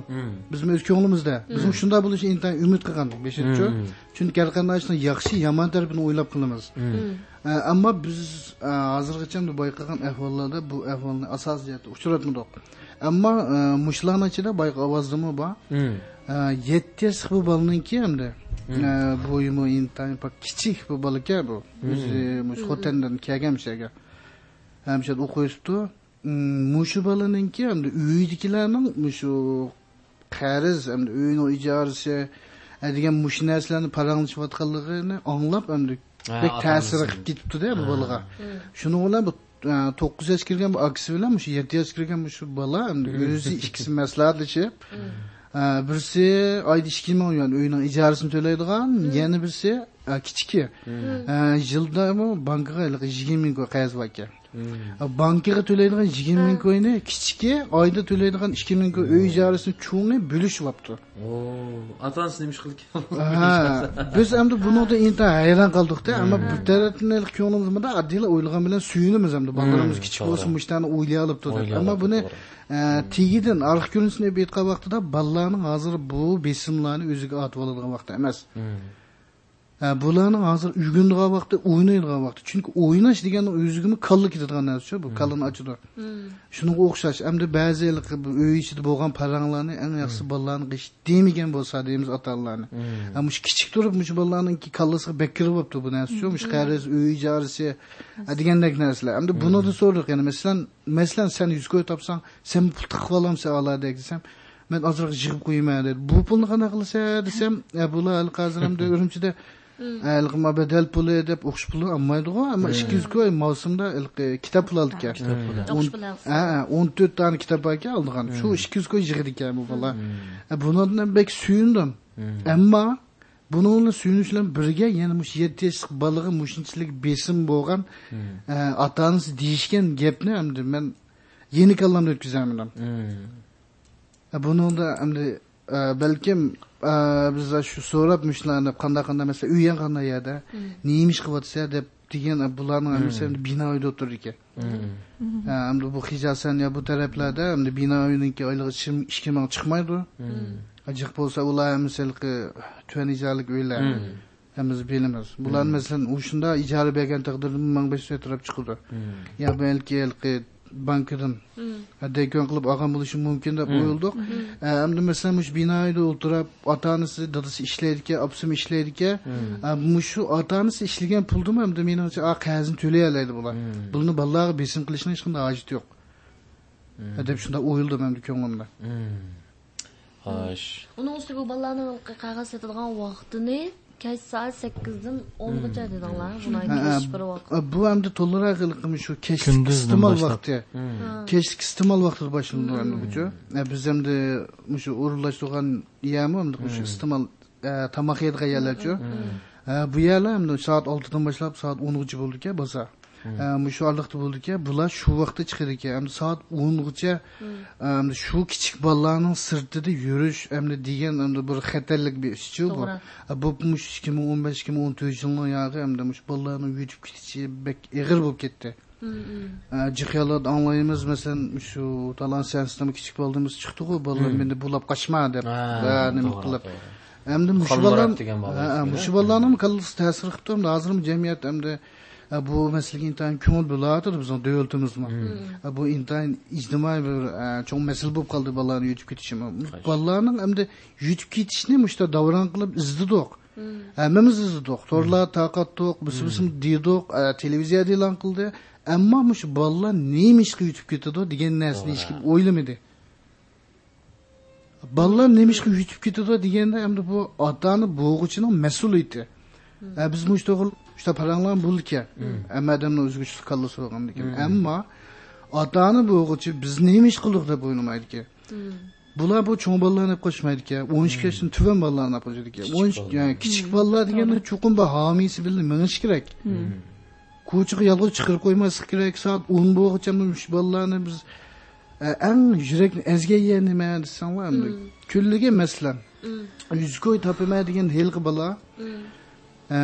S10: bizni o'z ko'nglimizda bizim shunday bo'lishi intayin umid qilgan beshinchi chunki har qanday ishni yaxshi yomon tarafini o'ylab qilamiz. Ammo biz e, hozirgacha bayqagan ahvollarda bu ahvolni asosiy uchratmadik. Ammo e, mushlarni ichida bayqa ovozdimi bor E, yetti yoshli bu bolaninki hamda bo'yimi intayin kichik bu bola ekan bu. O'zi mush xotandan kelgan mishaga hamsha o'qiyapti mushu bolaninki hamda uydagilarning mushu qarz hamda uyni ijarasi degan mush narsalarni paranglashayotganligini anglab hamda
S4: Ha,
S10: bek
S4: ota
S10: ta'sir
S4: onasi.
S10: qilib ketibdida bu bolaga. Shuni bilan bu e, to'qqiz yoshga kirgan bu akasi bilan shu yetti yoshga kirgan shu bola o'zi ikkisi maslahatlashib e, birisi oyda ikki ming yuan uyning ijarasini to'laydigan yana birisi kichiki yilda bu bankaga yigirma ming ko'y qarz bor ekan bankaga to'laydigan yigirma ming ko'yni kichiki oyda to'laydigan ikki ming ko'y uy ijarasini cho'ngi bo'lishyapti
S4: ota onasi nima ish qilgan
S10: ha biz endi bunida intayin hayron qoldikda ammo bir tarafdan ko'nglimizda oddiy o'ylagan bilan suyunamiz endi bolalarimiz kichik bo'lsin mushtani o'ylay olibdi deb ammo buni tegidan arx ko'rinishini aytgan vaqtida bolalarning hozir bu besimlarni o'ziga otib oladigan vaqt emas Bularning hozir uygundigan vaqti o'ynaydigan vaqti chunki o'ynash degani o'zigami kalla ketadigan narsa bu kallani ochadi shunga o'xshash endi ba'zi uy ichida bo'lgan paranglarni eng yaxshisi bolalarni g'ish demagan bo'lsa deymiz ota onalarni ammo shu kichik turib mush bolalarninki kallasiga bak kirib bo'libdi bu narsa shu mush qarz uy ijarasi degandek narsalar. Endi buni da so'radik yani masalan masalan sen yuz ko'y topsang sen pul tiqib olamsan oladek desam men ozroq yig'ib qo'yman dedi bu pulni qanaqa qilsa desam "E, bular hali hozir hamda urumchida ilqi bedel puli deb o'qish puli olmaydiku ammo ikki yuz ko'y mavsumda kitob pul oldi ekan. O'n to'rt dona kitob bor ekan oldigan. Shu ikki yuz ko'y yig'di ekan bu bola. E, bundan bek suyundim. Ammo buni bilan suyunish bilan birga yana mush yetti yoshlik bolaga mushunchalik besim bo'lgan e, ota onasi deyishgan gapni endi men yeni kallamda o'tkazaman E, buni da endi e, balkim e, biz shu so'rab mushlarni qanday qanday masalan uyan qanday yerda nima ish qilyapsa deb degan bularni bino uyda o'tirar ekan endi bu hijosan yo bu taraflarda endi bino uyiniki oyligi ikki ming chiqmaydi jiq bo'lsa ular misalki tuvan ijaralik uylar biz bilamiz bular masalan o'shanda ijara bergan taqdirda ming besh yuz atrab chiqadi yo balki halqi bankidan dekon qilib olgan bo'lishi mumkin deb o'yladik E, endi masalan mush binoyda o'tirib ota onasi dadasi ishlaydi ekan opsim ishlaydi ekan shu ota onasi ishlagan puldimi? Endi menimcha a qarzini to'lay oladi bular buni bolalarga besim qilishni hech qanday hojati yo'q. Deb shunday o'yladim endi ko'nglimda.
S4: Xo'sh.
S2: Uning ustiga bolalarni qog'oz sotadigan vaqtini kech soat 8dan 10gacha dedinglar. Buni
S10: Ha,
S2: kech bir vaqt.
S10: bu endi to'liq qilqim shu kechlik iste'mol vaqti kechlik iste'mol vaqtida E, biz endi shu o'rinlashtirgan yami shu iste'mol tomoq yeydigan yerlarchu bu yerlar soat oltidan boshlab soat o'ngacha bo'ldi ekan bozor shu orliqda bo'ldi ekan bular shu vaqtda chiqadi ekan endi soat o'ngacha shu kichik bolalarning sirtida yurish endi degan endi bir xatarlik bir ishchu bu bu ikki ming o'n besh ikki ming o'n to'rt yilning yog'i endi mush bolalarni yutib ketishi ig'ir bo'lib ketdi jiqyalarda anglaymiz masalan shu talon seansdan kichik bo'ldiğimiz chiqdiku bolalar meni bulab qochma deb nima qilib endi mush
S4: Xolmurat
S10: bolalar
S4: degan bola
S10: Ha, ha,
S4: eski,
S10: mush bolalarni kallasi ta'sir qilib turibdi hozir jamiyat endi bu masalaga intayin ko'ngil bo'layotir bizni davlatimizmi E, bu intayin ijtimoiy bir cho'ng masala bo'lib qoldi bolalarni yutib ketishi bolalarning endi yutib ketishni mushta davron qilib izdidoq hammamiz izdidoq to'rlar taqatdiq biz bisim deydiq e, televiziyada e'lon qildi ammo mush bolalar nima ishga yutib ketadi degan narsani hech kim o'ylamadi bolalar nima ishga yutib ketadi deganda endi bu otani bo'g'ichining mas'uliyati biz mush to'g'ri shta paranglar bo'ldi hamma odamni o'ziga shu kallasi bo'lgan ekan ammo otani bo'g'ichi biz nima ish qildik deb o'ylamaydi ekan bular bu cho'ng bolalarni olib qochmaydi ekan o'n ikki yoshdan tuvan bolalarni olib qochadi ekan o'n ikki yani kichik bolalar deganda chuqur bir homiysi bilan minish kerak ko'chaga yolg'iz chiqarib qo'ymaslik kerak soat o'n bo'lg'icha shu bolalarni biz e, eng yurakni ezgan nima desanglar endi kunligi masalan yuz ko'y topamaydigan hilqi bola e,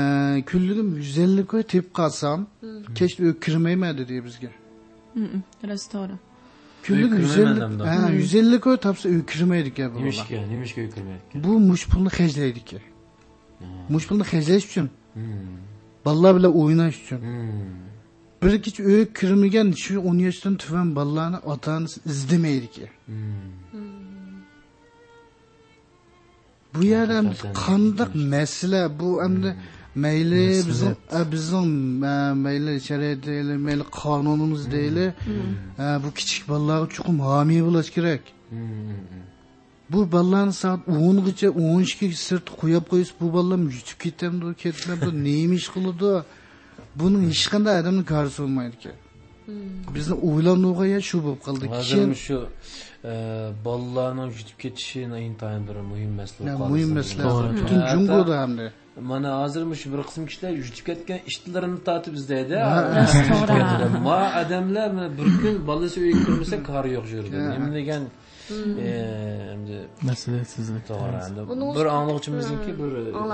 S10: kunligi yuz ellik ko'y tepib qolsam kech uy kirmayman dedi bizga
S9: to'g'ri
S10: Kunlik
S4: Öykürmey
S10: 150
S4: mendamda.
S10: ha 150 koy tapsa öykürmeydi ki bu.
S4: Nimishga, nimishga o'kirmaydi.
S10: Bu mush pulni hajlaydi ki. Mush pulni hajlash uchun. Ballar bilan o'ynash uchun. Bir kecha öy kirmagan shu 10 yoshdan tuvan bolalarni ota-onasi izdamaydi ki. Bu yer ham qandaq masala bu hamda mayli bizning a, bizning a, mayli shariat deyli mayli qonunimiz deyli a, bu kichik bolalarga chuqur homiy bo'lish kerak bu bolalarni soat o'ngacha o'n ikki sirt qo'yib qo'ysa bu bolalar yutib ketamdi ketmadi nima ish qiladi buning hech qanday odamni qarshi bo'lmaydi ekan bizni o'ylanuga shu bo'lib qoldi
S4: hozir
S10: keyin
S4: shu bolalarning yutib ketishi intayin bir muhim masala
S10: muhim masala. Butun Jungoda hamda.
S4: mana hozir shu bir qism kishilar yutib ketgan ishlarini tortib izlaydi ma odamlar bir kun bolasi uyga kirmasa kori yo'q shu yerda nima degan
S5: mas'uliyatsizlik
S4: to'g'ri bir anglag'uchimizniki bir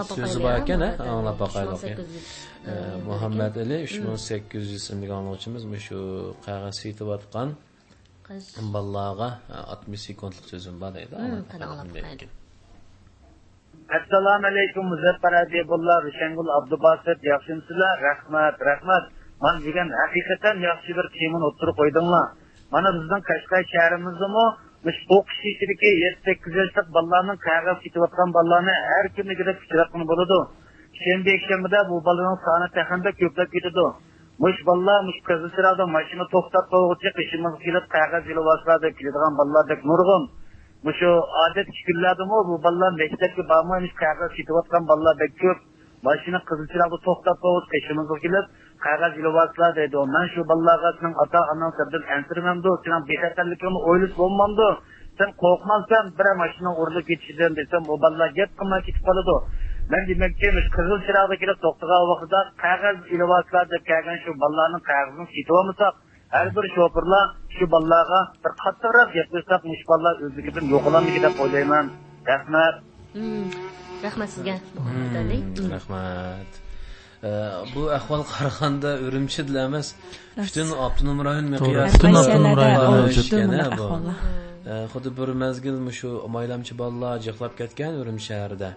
S4: so'zi bor ekan anglab boqaylik
S2: 3800.
S4: Muhammad ali uch ming sakkiz yuz ismli anglag'uchimiz shu qog'oz yetayotgan
S2: Qish.
S4: bolalarga oltmish sekundlik so'zim bor deydi
S13: assalomu alaykum muzaffar adibulloh rushangul abdubasit yaxshimsizlar rahmat rahmat. Man degan haqiqatan yaxshi bir temani o'ttirib qo'ydinglar mana bizning qashqar shahrimizdami o'qish ishidagi yetti sakkiz yoshlik bolalarning qog'oz ketayotgan bolalarni har kuni kirib uchratgan bo'ladi. Shanba yakshanbada bu bolalarning soni taxanda ko'plab ketadi. Mush bolalar mush qizilchiroqda mashina to'xtab qo'yg'uchi qishimiz kelib qog'oz yilvoslarda keladigan bolalardek nurg'un Mushu odat kunlardami bu bolalar maktabga bormaymiz qog'oz ketayotgan bolalar bek ko'p mashina qizilchiroqda to'xtab qo'yib qishimizga kelib qog'oz ilyapsizlar deydi man shu bolalarga sening ota onang sirdan ansirmamdi sening bexatarligingni o'ylab bo'lmamdi sen qo'rqmansan bir mashina urilib ketishidan desam bu bolalar gap qilmay ketib qoladi man demoqchi qizil chiroqda kelib to'xtagan vaqtida qog'oz ilyapsizlar deb kelgan shu bolalarning qog'ozini ketib har bir shoferlar shu bolalarga bir qattiqroq gapirsak mush bolalar o'zligidan yo'qolamidi deb o'ylayman rahmat
S2: rahmat sizga
S4: rahmat bu ahvol qaraganda urumchida emas butun abtonom rayon miqyosida
S5: butun abtonom rayonda
S4: bu. xuddi bir mezgil shu maylamchi bolalar jiqlab ketgan urum shahrida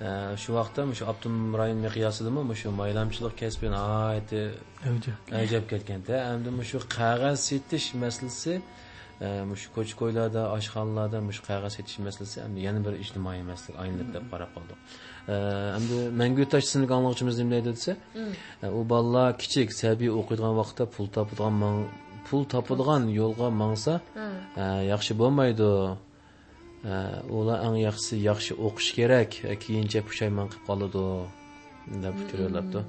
S4: shu vaqtda shu abtonom rayon miqyosidami shu maylamchilik kasbini nihoyatda
S5: Avji.
S4: ajab ketganda endi shu qog'oz setish masalasi e, shu ko'ch ko'ylarda oshxonalarda shu qog'oz setish masalasi endi yana bir ijtimoiy masala aylanib deb qarab qoldik E, endi mangu tosh sinf anglag'uchimiz nima deydi desa e, u bolalar kichik sabiy o'qiydigan vaqtda pul topadigan pul topadigan yo'lga mangsa yaxshi bo'lmaydi ular eng yaxshisi yaxshi o'qish kerak e, keyincha pushaymon qilib qoladi deb fikr yo'llabdi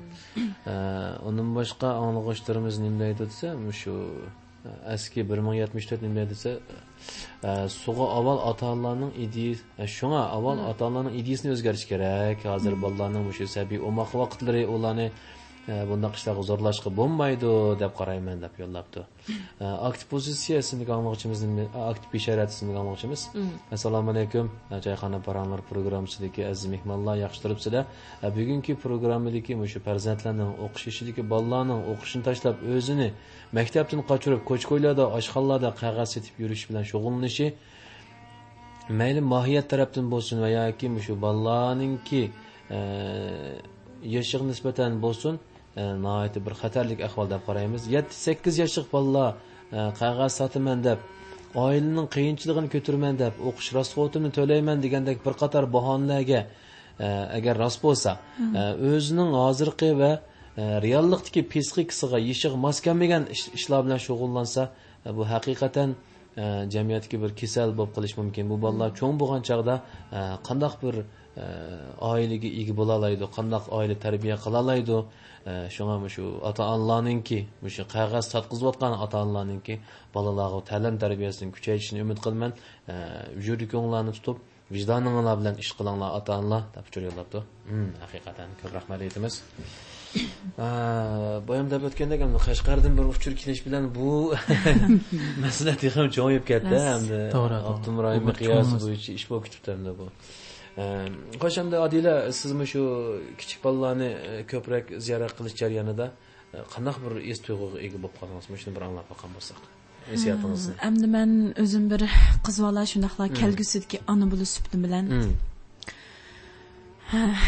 S4: undan boshqa anglag'uchilarimiz nima deydi desa shu e, eski bir ming yetmish to'rt nima deydi desa e, sug'a avval ota onalarning shunga avval ota onalarning ideyasini o'zgartirish kerak. Hozir bolalarning shu sabiy o'moq vaqtlari ularni bundoq ishlarga zo'rlashga bo'lmaydi deb qarayman deb yo'llabdi. E, aktiv pozitsiyasini anglag'uchimiz aktiv bisharatini anglag'uchimiz assalomu alaykum. Jayxona paranglar programmasidagi aziz mehmonlar yaxshi turibsizlar E, bugungi programmadagi shu farzandlarning o'qish ishidagi bolalarning o'qishini tashlab o'zini maktabdan qochirib ko'ch ko'ylarda oshxonalarda qog'oz setib yurish bilan shug'ullanishi mayli mohiyat tarafdan bo'lsin va yoki shu bolalarninki e, yoshiga nisbatan bo'lsin e, E, nihoyatda bir xatarlik ahvol deb qaraymiz. Yetti sakkiz yoshlik bolalar e, qog'oz sotaman deb oilaning qiyinchiligini ko'tirman deb o'qish расходini to'layman degandek bir qator bahonalarga e, agar rost bo'lsa o'zining hozirgi va reallikdagi psixikasiga yeshig mos kelmagan ishlar bilan shug'ullansa bu haqiqatan jamiyatga bir kasal bo'lib qolishi mumkin. Bu bolalar cho'ng bo'lgan chog'da qandoq bir e, oilaga ega bo'la oladi qandoq oila tarbiya qila oladi e, shunga shu ota onalarninki shu qog'oz sotqizayotgan ota onalarninki bolalarga ta'lim tarbiyasini kuchaytirishini umid qilaman e, vujudi ko'nglarni tutib vijdoninglar bilan ish qilinglar ota onalar deb yo'llabdi Hmm, haqiqatan ko'p rahmat aytamiz. Boyam deb o'tgandek endi qashqardan bir uchur kelish bilan bu masala ham cho'yib ketdi endi
S5: To'g'ri,
S4: abdumroim miqyosi bo'yicha ish bo'lib ketibdi endi bu xo'sh endi odila sizmi shu kichik bolalarni ko'proq ziyorat qilish jarayonida qandaq bir es tuyg'uga ega bo'lib qoldingizmi shuni bir anglab boqqan bo'lsak hissiyotingizni
S9: Әмді мен өзім бір қыз бала шундaqla kelgusidagi ona bo'lish suhbatim bilan.
S4: Hmm.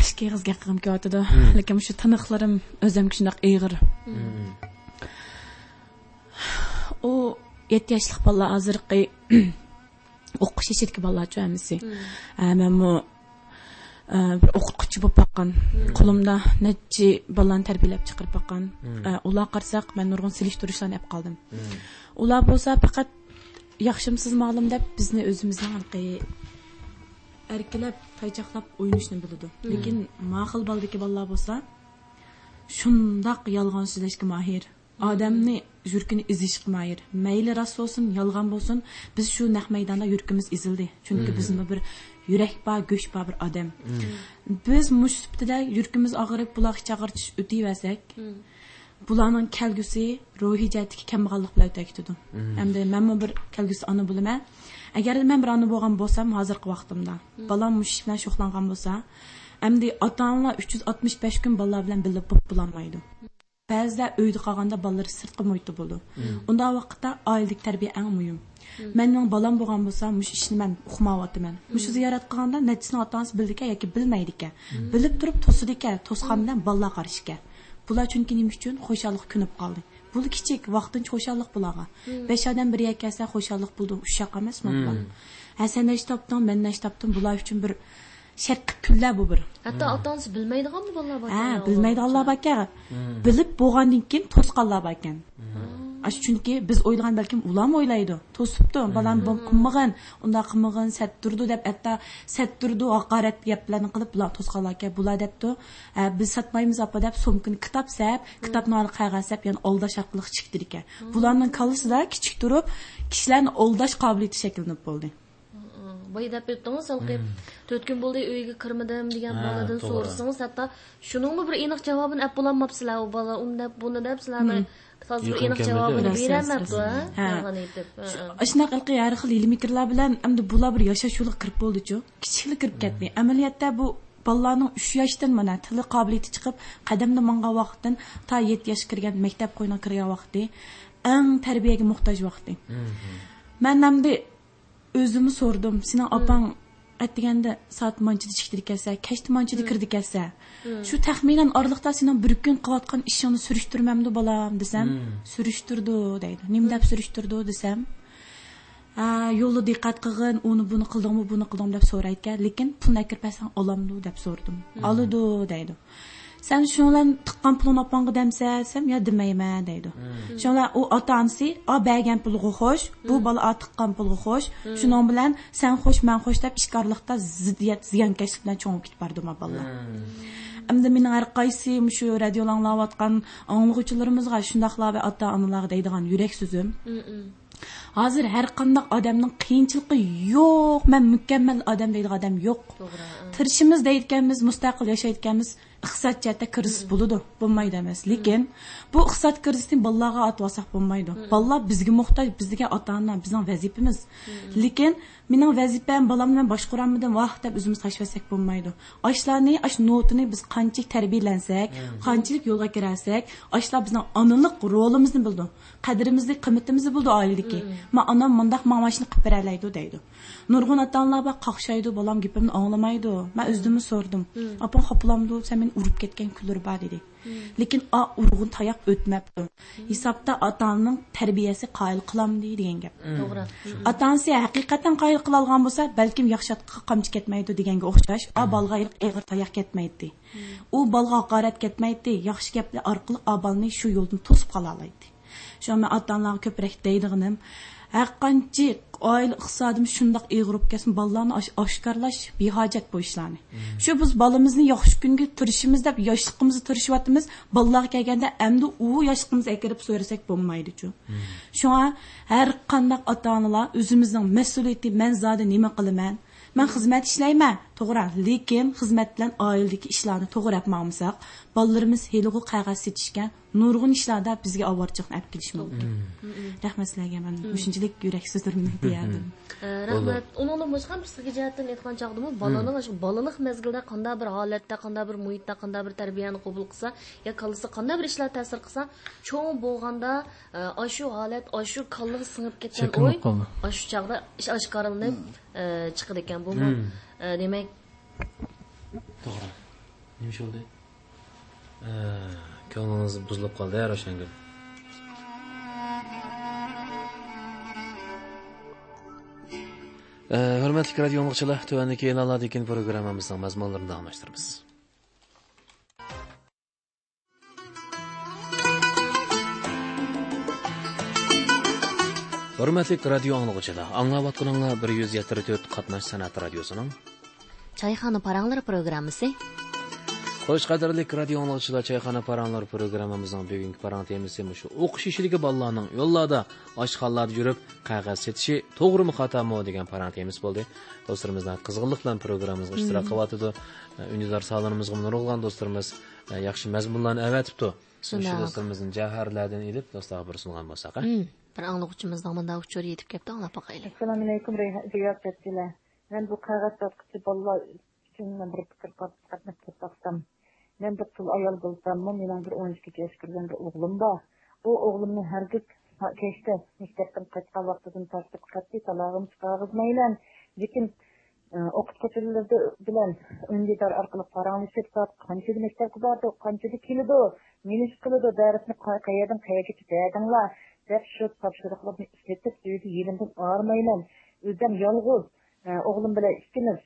S9: ikki qizga qilgim kelyotidi. Lekin shu tiniqlarim o'zimga shundoq ig'ir. U yetti yoshlik bolalar hozirgi o'qish hammasi manmu bir o'qituvchi bo'lib boqqan qo'limda nechi bolani tarbiyalab chiqarib boqqan ular qarasak man nurg'un silishtirishlarni olib qoldim ular bo'lsa faqat yaxshimsiz ma'lum deb bizni o'zimizni orqai erkilab paychoqlab o'ynashni biladi lekin ma'qil boldagi bolalar bo'lsa shundoq yolg'on so'zlashga mahir odamni yurkini ezishga mahir mayli rost bo'lsin yolg'on bo'lsin biz shu naq maydonda yurkimiz ezildi chunki bizni bir yurak bor go'sht bor bir odam biz mush sifatida yurkimiz og'rib buloq chaqirtish o'tayversak bularning kelgusi ruhiy jihatdagi kambag'allik bilan o'tayotidi hamda manmi bir kelgusi ona bo'laman agar man bir ona bo'lgan bo'lsam hozirgi vaqtimda bolam mush bilan shug'ullangan bo'lsa endi ota onalar uch yuz oltmish besh kun bolalar bilan birga bo'lib bo'lolmaydi ba'zida uyda qolganda bolalar sirtqi muhitda bo'ldi unda vaqtda oiladagi tarbiya eng muhim mening bolam bo'lgan bo'lsa mush ishni man uqmayaptiman mush ziyorat qilganda nechisini ota onasi bildi ekan yoki bilmaydi ekan. Bilib turib to'sidi ekan to'sqan bilan bolalar qarish ekan bular chunki nima uchun xo'shallik kunib qoldi. Bu kichik vaqtincha xo'shallik bularga besh odam bir kelsa xo'shallik bo'ldi. Ushoq emasmi bular ha sen nesh topding man nesh topdim bular uchun bir shartli kunlar bu bir.
S2: Hatto ota onasi bilmaydigan bolalar bor
S9: ha bilmaydiganlar bor ekan bilib bo'lgandan keyin to'sqanlar bor ekan chunki biz o'ylagan balkim ularmi o'ylaydi. To'sibdi. Balam bu qilmagan unda qilmagan satturdi deb hatto satturdi haqorat gaplarni qilib bular to'sqanlar ekan bular debdi. "Ha, biz sotmaymiz apa deb sumkani kitob sab kitobni qag'az sab yana oldash orqali chiqdi ekan. Bularning kallasida kichik turib kishilarni oldash qobiliyati shakllanib bo'ldi
S2: boya deb o'tdingiz halqi to'rt kun bo'ldi uyga kirmadim degan boladan so'rasangiz hatto shuningmi bir aniq javobini olib bo'lolmabsizlar u bola uni deb buni deb sizlarni hozir bir aniq javobini berolmabdi
S9: shunaqa qilqi har xil ilmiy bilan endi bular bir yashash yo'liga kirib bo'ldichu kichiklik kirib ketdi amaliyotda bu bolalarning uch yoshdan mana tili qobiliyati chiqib qadamda mangan vaqtdan to yetti yoshga kirgan maktab qo'yniga kirgan vaqti eng tarbiyaga muhtoj vaqti man endi o'zimni so'rdim. Seni opang aytganda soat manchida chiqdi kelsa kechda manchida kirdi kelsa. Shu taxminan oraliqda seni bir kun qilayotgan ishingni surishtirmamdi bolam desam surishtirdi deydi. Nim deb surishtirdi desam "Ha, yo'lda diqqat qilgin uni buni qildingmi buni qildingmi deb so'raydi ekan lekin pulni akirpasang olamdi deb so'radim oladi deydi sen shular tiqqan pulni opangga demsa desam yo demayman deydi. Shular u ota onasi o bergan pulga xo'sh bu bola o tiqqan pulga xo'sh shuning bilan sen xo'sh man xo'sh deb ishkorlikda ziddiyat ziyonkashlik bilan cho'ngib ketib bordi bolalar endi mening har qaysi shu radiolar anglayotgan anglag'uvchilarimizga shundoqlar ota onalarga deydigan yurak so'zim hozir har qanday odamning qiyinchiligi yo'q man mukammal odam deydigan odam yo'q tirishimiz deyotganmiz mustaqil yashayotganmiz iqtisod jihatda krizis bo'ladi bo'lmaydi emas lekin bu iqtisod krizisni bolalarga atib olsak bo'lmaydi bolalar bizga muhtoj bizga ota ona bizning vazifamiz lekin mening vazifam bolam bilan boshqarammidim vah deb o'zimiz tashlasak bo'lmaydi. Ashlarni ash notini biz qanchalik tarbiyalansak qanchalik yo'lga kirarsak ashlar bizning onalik rolimizni bildi qadrimizni qimmatimizni bildi oiladagi. Man onam mundaq mamashni qilib beralaydi deydi. Nurg'un ota onalar bor qaqshaydi bolam gapimni anglamaydi. Man o'zimni so'rdim. Opam xoplaamdi sen meni urib ketgan kunlar bor dedi lekin a urg'un tayoq o'tmabdi hisobda ota onaning tarbiyasi qoyil qilamdi degan gap
S2: to'g'ri
S9: ota onasi haqiqatan qoyil qilolgan bo'lsa balkim yaxshi qamchi ketmaydi deganga o'xshash a tayoq ketmaydi u bolga haqorat ketmaydi yaxshi gaplar orqali a bolani shu yo'ldan to'sib qola oladi shu man ota onalarga ko'proq deydiganim har qancha oila iqtisodim shundoq eg'irib ketsin bolalarni osh- oshkorlash behojat bu ishlarni. Shu biz bolamizni yaxshi kunga turishimiz deb yoshligimizni tirishyapmiz bolalarga kelganda endi u yoshligimizni akirib so'rasak bo'lmaydichu shunga har qanday ota onalar o'zimizning mas'uliyati man zodi nima qilaman man xizmat ishlayman to'g'ri lekin xizmat bilan oiladagi ishlarni yapmamsak bolalarimiz heligu qog'oz setishgan nurg'un ishlarda bizga ovorchiqni olib kelishi mumkin. Rahmat sizlarga man shunchalik yurak so'zlarimni deyardim.
S2: Rahmat. Undan boshqa bir sizga jihatdan aytgan chog'dimi? Bolaning shu bolalik mezgilda qanday bir holatda qanday bir muhitda qanday bir tarbiyani qabul qilsa yo kallasi qanday bir ishlar ta'sir qilsa cho'ng bo'lganda shu holat shu kallaga singib ketgan o'y shu chog'da ish oshkoralanib chiqadi ekan bu demak
S4: to'g'ri. Nima ish bo'ldi? Ko'nglingiz buzilib qoldi ya ravshangul hurmatli radio anglichilar tuvandagi e'lonlardagi programmamizning mazmunlarini almashtiramiz hurmatli radio anglag'uchilar anglayotganinglar bir yuz yetmish to'rt qatnash san'at radiosining
S2: choyxona paranglari programmasi
S4: Xo'sh, qadrli radio anglag'uchilar, choyxona paranlar programmamizning bugungi parang temasi shu o'qish ishidagi bolalarning yo'llarda, oshxonalarda yurib qog'oz setishi to'g'rimi xatomi degan parang temas bo'ldi. Do'stlarimizdan qizg'inlik bilan programmamizga ishtirok qilyotdi. Unidor sog'lig'imizga nurg'ulgan do'stlarimiz yaxshi mazmunlarni avatibdi. Shu do'stlarimizning jaharlardan ilib do'stlarga bir sungan bo'lsak.
S2: bir anlıqçımızdan mında uçur yetib kepti anlap bakaylı.
S14: Assalamu alaikum Riyad Cetile. Ben bu kağıt tatkısı balla için bir fikir katmak taksam. Ben bir tıl ayal bulsam mı, benim bir 12 yaş kırgan bir oğlum da. O her gün mektepten talağım. Lekin o'qituvchilarni bilan orqali paranglashib qanchada maktabga bordi qanchada keldi qildi deb shu topshiriqlarni ishlatib, uyda yerimdan og'rimayman. O'zim yolg'iz, o'g'lim bilan ikkimiz.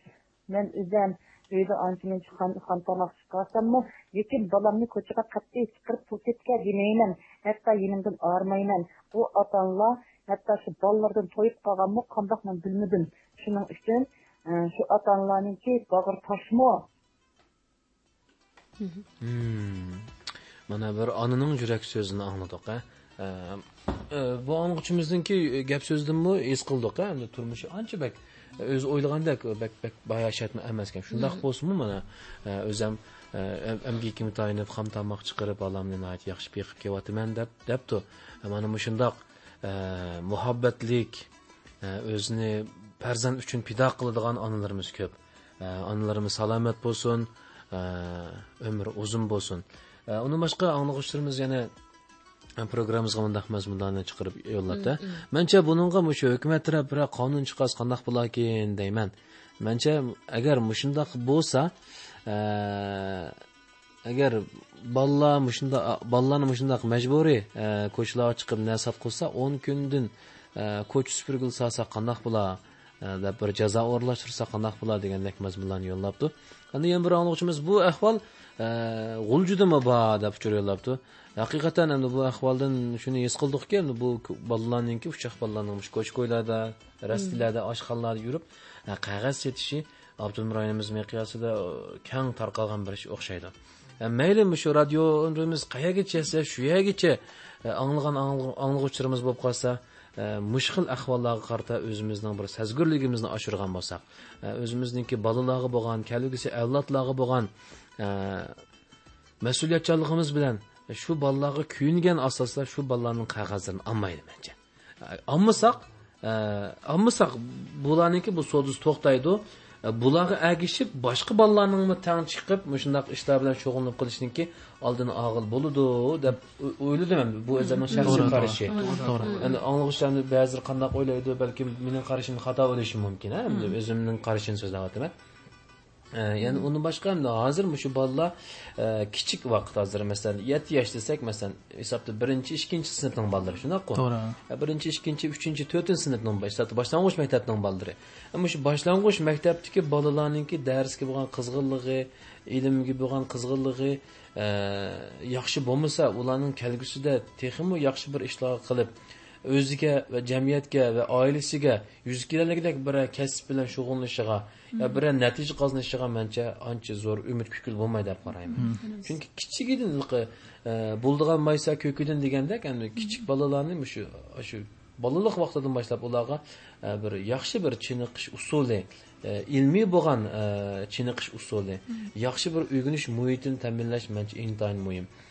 S14: Men o'zim uyda ancha muncha xon tomoq chiqarsammi lekin bolamni ko'chaga qat'iy chiqarib pul ketga demayman hatto yenimdan og'rimayman u ota onalar to'yib qolganmi bilmadim shuning uchun shu ota
S4: bir onaning yurak so'zini bu anglag'uchimizniki gap so'zdanmi es qildik endi turmushi ancha bak o'zi o'ylagandek bak bak bayashatmi emas ekan shundoq bo'lsinmi mana? O'zim amgikimni tayinib ham tomoq chiqarib bolamni yaxshi beqib kelyaptiman deb debdi. Mana shundoq muhabbatlik o'zini farzand uchun pido qiladigan onalarimiz ko'p. Onalarimiz salomat bo'lsin umri uzun bo'lsin. Undan boshqa anglag'uchilarimiz yana programmamizga mundaq mazmunlarni chiqarib yo'llabdi mancha buningga shu hukumat taraf bir qonun chiqarsa qandaq bo'larkin deyman mancha agar mushundoq bo'lsa agar bolalar mushunda bolalarni mushundoq majburiy ko'chalarga chiqib nasat qilsa o'n kundan ko'cha supurgil solsa qandaq bo'lar deb bir jazo o'rlashtirsa qandaq bo'lar degandek mazmunlarni yo'llabdi endi yana bir anglag'uchimiz bu ahvol g'uljudimi bor deb yo'llabdi haqiqatan endi bu ahvoldan shuni his qildikki endi bu bolalarninki uchoq bolalarning ko'ch ko'ylarda rastilarda oshxonalarda yurib qog'oz setishi abdulmuroyimiz miqyosida kang tarqalgan bir ish o'xshaydi. Mayli shu radiomiz qayergacha shu yergacha anglagan anglag'uvchilarimiz bo'lib qolsa mushkil ahvollarga qarata o'zimizning bir sazgurligimizni oshirgan bo'lsak o'zimizniki bolalarga bo'lgan kelgusi avlodlarga bo'lgan mas'uliyatchanligimiz bilan shu bolalarga kuyingan asosda shu bolalarning qog'ozlarini olmaydi mancha olmasak olmasak bularniki bu so'ziz to'xtaydi bularga agishib boshqa bolalarning tang chiqib shundoq ishlar bilan shug'ullanib qilishniki oldini og'il bo'ludi deb o'yladim bu o'zimning shaxsiy qarashi endi anglag'uchilarni ba'zi qandoq o'ylaydi balkim mening qarashim xato bo'lishi mumkin o'zimning qarashimni so'zlayapman ya'ni undan boshqa endi hozir shu bolalar kichik vaqt hozir masalan yetti yosh desak masalan hisobda birinchi ikkinchi sinfning bolalari shundoqku to'g'ri birinchi ikkinchi uchinchi to'rtinchi sinfning boshlang'ich maktabning bolalari ammo shu boshlang'ich maktabdagi bolalarninki darsga bo'lgan qizg'inligi ilmga bo'lgan qizg'inligi yaxshi bo'lmasa ularning kelgusida texmi yaxshi bir ishlar qilib o'ziga va jamiyatga va oilasiga yuz kelagidek bir kasb bilan shug'ullanishiga yo bir natija qozonishiga mancha ancha zo'r umid kukul bo'lmaydi deb qarayman. Chunki kichigidan bo'ldigan maysa ko'kidan degandek endi kichik bolalarni shu shu bolalik vaqtidan boshlab ularga bir yaxshi bir chiniqish usuli e, ilmiy bo'lgan e, chiniqish usuli yaxshi bir uyg'unish muhitini ta'minlash manimcha intayin muhim. E,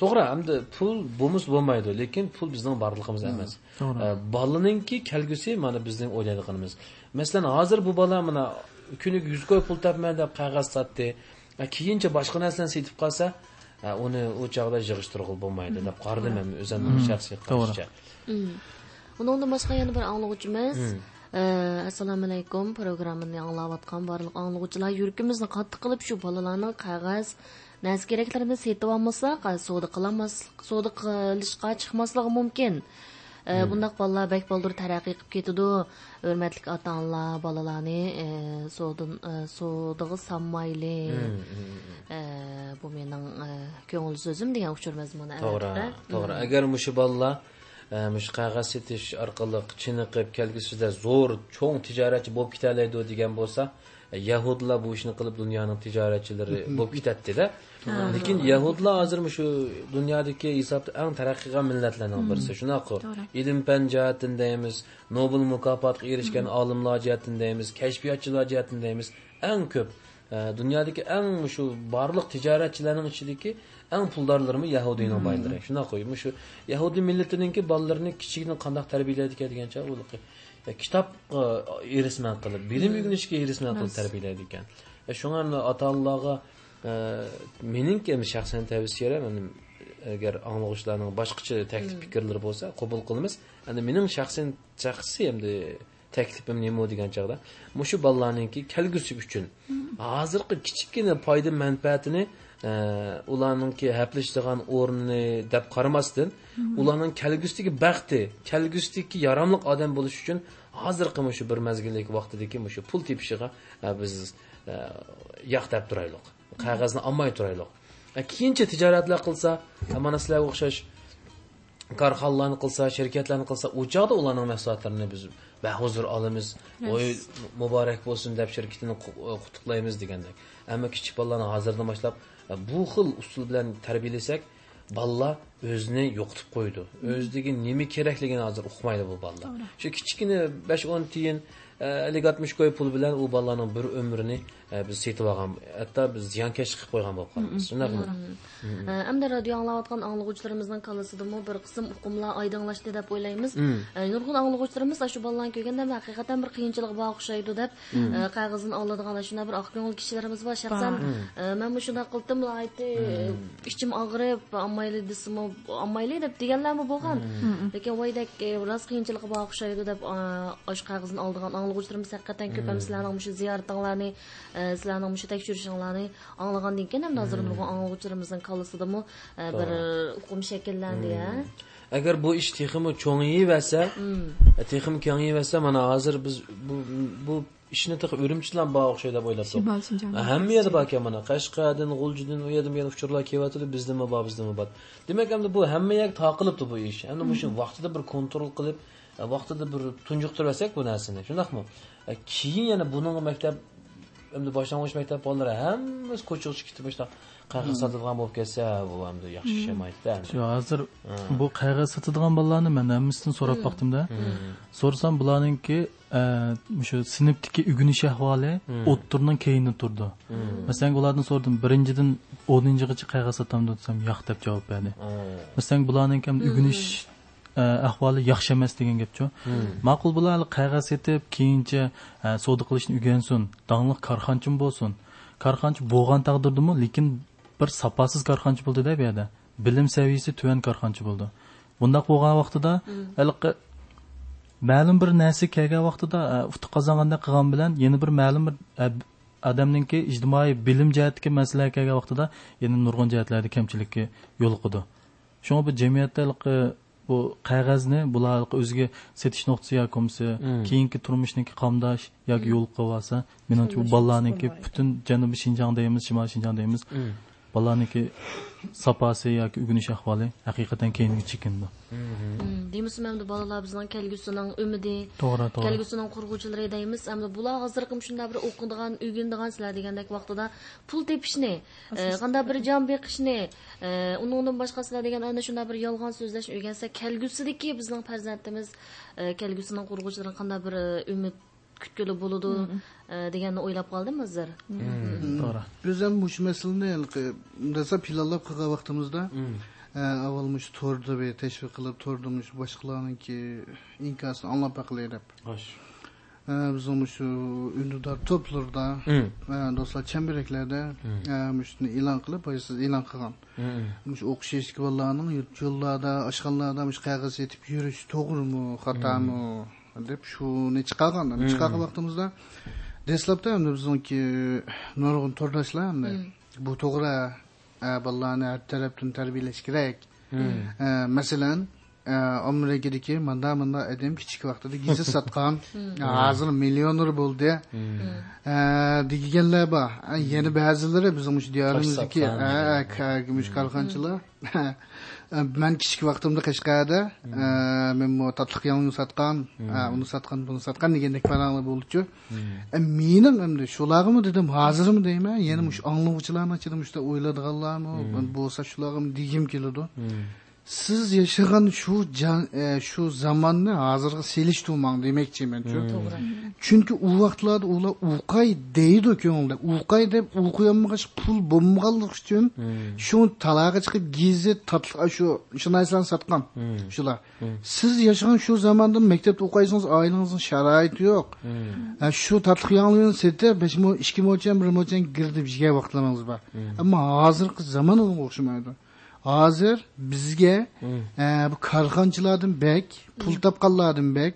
S4: to'g'ri hamda pul bo'lmas bo'lmaydi lekin pul bizning borlig'imiz emas.
S5: to'g'ri.
S4: E, bolaninki kelgusi mana bizning o'ylaydiganimiz. Masalan hozir bu bola mana kuniga yuz ko'y pul topman deb qog'oz sotdi keyincha boshqa narsani setib qolsa uni u chog'da yig'ishtirg'il bo'lmaydi deb qaradim men o'zimning shaxsiy qarashcha
S2: Undan boshqa yana bir anglovchimiz
S4: Hmm.
S2: Assalomu alaykum programmani anglayotgan barliq anglovchilar yurkimizni qattiq qilib shu bolalarning qog'oz narsa keraklarini setib olmasa savdo qilmas savdo qilishga chiqmasligi mumkin bundaq bolalar bak boldur taraqqiy qilib ketidi hurmatli ota onalar bolalarni sanmayli Ee, bu mening ko'ngil so'zim degan uchur mazmuni
S4: to'g'ri to'g'ri agar mushu bolalar mush qog'oz setish orqali chiniqib kelgusida zo'r cho'ng tijoratchi bo'lib ketaoladi degan bo'lsa yahudlar bu ishni qilib dunyoning tijoratchilari bo'lib ketadida. Lekin yahudlar hozir shu dunyodagi hisobda eng taraqqiy qilgan millatlarning birisi? Shunaqa. Ilm fan jihatdan deymiz nobel mukofotiga erishgan olimlar jihatdan deymiz kashfiyotchilar jihatdan deymiz eng ko'p e, dunyodagi eng shu barliq tijoratchilarning ichidagi eng puldorlarimi yahudiyning boylari. Shunaqa. Shu yahudiy millatininki bolalarini kichikdan qandoq tarbiyalaydi ekan degancha kitobga erisman qilib bilim o'rganishga erisman qilib tarbiyalaydi ekan. E, shunga ota onalarga e, meningki shaxsan tavsiyalarim agar anglovchilarning boshqacha taklif fikrlari bo'lsa qabul qilamiz. Endi mening shaxsan shaxsiy endi taklifim nima degan chog'da mushu bolalarninki kelgusi uchun hozirgi kichikgina foyda manfaatini e, ularninki haplashadigan o'rnini deb qaramasdan ularning kelgusidagi baxti kelgusidagi yaramli odam bo'lish uchun hozirgi mushu bir mazgillik vaqtidagi mushu pul tepishiga e, biz e, yaqtab turaylik qog'ozni olmay turaylik. E, keyincha tijoratlar qilsa mana sizlarga o'xshash korxonalarni qilsa shirkatlarni qilsa u chog'da ularning mahsulotlarini biz bahuzur olamiz. Voy muborak bo'lsin deb shirkatini qu- qutlug'laymiz degandek. Ammo kichik bolalarni hozirdan boshlab bu xil usul bilan tarbiyalasak bolalar o'zini yo'qotib qo'ydi o'zidagi nima kerakligini hozir uqmaydi bu bolalar shu kichkina besh o'n tiyin e, ellik oltmish ko'y pul bilan u bolalarning bir umrini biz setib olgan hatto biz ziyonkashlik qilib qo'ygan bo'lib qolamiz shundaqmi
S2: Ee, Әмді радио аңлаватқан аңлығучыларымыздың қалысыдымы бір қысым ұқымла айдыңлашты деп ойлаймыз.
S4: Мм.
S2: Ә, Нұрғын аңлығучыларымыз ашу балалан көргенде хақиқатан бір қиыншылық ба ұқсайды деп
S4: Мм.
S2: ә, қағызын ауладыған ашына бір ақ көңіл кішілеріміз бар. Шақсан ә, мен мұшына қылтым айты ішчім ағырып аммайлы десім аммайлы деп дегенлер болған. Лекен ойдек біраз қиыншылығы ба ұқсайды деп ә, аш қағызын мұшы зияртыңларны, ә, сілерінің мұшы тәкшүрішіңларны аңлаған дейкен әм назыр нұрғын аңлығучыларымыздың қалысыдымы ә, бір ұқым шекілленді, ә?
S4: agar bu ish texmi cho'ngiyversa texmi kengayversa mana hozir biz bu bu ishni tex o'rimchilar bor o'xshaydi deb o'ylab hamma yerda bor ekan mana. Qashqadan g'uljidan u yerdan bu yerdan uchurlar kelyotidi bizdami bor bizdami bor. Demak endi bu hamma yer taqilibdi bu ish. Endi shu vaqtida bir kontrol qilib e, vaqtida bir tunjuqtirib olsak bu narsani. Shundaqmi E, keyin yana buning maktab endi boshlang'ich maktab bolalari hammasi ko'chib chiqib ketib shunaqa qahva sotadigan bo'lib ketsa bu endi yaxshi ish emaydida
S5: shu hozir bu qog'oz sotadigan bolalarni man hammasidan so'rab boqdimda. So'rasam bularninki e, shu sinfdagi o'rganish ahvoli o'ttirdan keyin turdi. Masalan ulardan so'radim birinchidan o'ninchigacha qog'oz sotamdi desam yo'q deb javob berdi. Masalan bularninki ham o'rganish e, ahvoli yaxshi emas degan gapchu ma'qul bular qog'oz setib keyincha e, savdo qilishni o'rgansin dongliq korxonchim bo'lsin korxonchi bo'lgan taqdirdami lekin bir sapasiz korxonchi bo'ldi-da bu yerda. Bilim saviyasi tuvan korxonchi bo'ldi. Bundaq bo'lgan vaqtida haligi ma'lum bir narsa kelgan vaqtida e, utuq qozonganda qilgan bilan yana bir ma'lum bir e, odamninki ijtimoiy bilim jihatdagi masalaga kelgan vaqtida yana nurg'un jihatlarda kamchilikka yo'liqidi shunga bu jamiyatda bu qog'ozni bular o'ziga setish nuqtasi yoki bo'lmasa keyingi turmushniki qamdash yoki yo'l qilib olsa menimcha bu bolalarniki butun janubiy shinjong deymiz shimoliy shinjong deymiz bolalarniki sapasi yoki o'rganish ahvoli haqiqatan keyingi chekindi.
S2: Deymiz endi bolalar bizning kelgusining umidi
S5: To'g'ri, to'g'ri.
S2: kelgusining qurg'uvchilari deymiz endi bular hozirgi shunday bir o'qidigan o'rganadigan sizlar degandek vaqtida pul tepishni e, qanday bir jon beqishni e, undan boshqa sizlar degan ana shunday bir yolg'on so'zlashni o'rgansa kelgusidagi bizning farzandimiz e, kelgusining qurg'uvchilari qanday bir umid kutkili bo'ladi e, deganni o'ylab qoldim hozir
S5: to'g'ri
S10: biz ham mush masalani desa planlab qilgan vaqtimizda e, avval mush to'rda bir tashviq qilib to'rda mush boshqalarniki inkasini anglab baqilay deb. E, biz onu şu ünlüdar toplarda
S4: Hmm.
S10: e, dostlar çembereklarda e, müştünü ilan kılıp siz ilan kılgan. Muş okuş eski vallahanın yollarda, aşkanlarda muş kağıt etip yürüyüş doğru mu, hata mı dep şu ne çıkargan.
S4: Hmm.
S10: Deslapta hem de bizonki nurgun tordaşlar hem de bu doğru vallahanı her taraftan terbiyeleş gerek. E, mesela e, Amerika'daki manda manda edem küçük vaqtida gizli satqan hozir millioner bo'ldi. Deganlar bor. Yana ba'zilari
S4: satqan.
S10: mush korxonchilar man kichik vaqtimda qashqarda men bu tatliq yongni satqan uni satqan buni satqan degandek paranglar bo'ldichu mening endi shularmi dedim hozirmi deyman yana mush anglovchilarni ichida o'yladiganlarmi bo'lsa shularmi degim keladi siz yaşagan şu can, e, şu zamanni hozirgi selishtirmang demoqchiman
S2: to'g'ri
S10: chunki u vaqtlarda ular uqay deydi ko'ngilda uqay deb o'qiyolmagach pul bo'lmaganlik uchun shu talaga chiqib gizit tatliq shu shu narsalarni sotgan shular siz yashagan shu zamonda maktabda o'qiysiz oilangizni sharoiti yo'q. Shu tatliq yong'ini setib besh ikki mo'lchan bir mo'lchan girdib yegan vaqtlaringiz bor. Ammo hozirgi zamon unga o'xshamaydi hozir bizga e, bu korxonchilardan bek pul topganlardan bek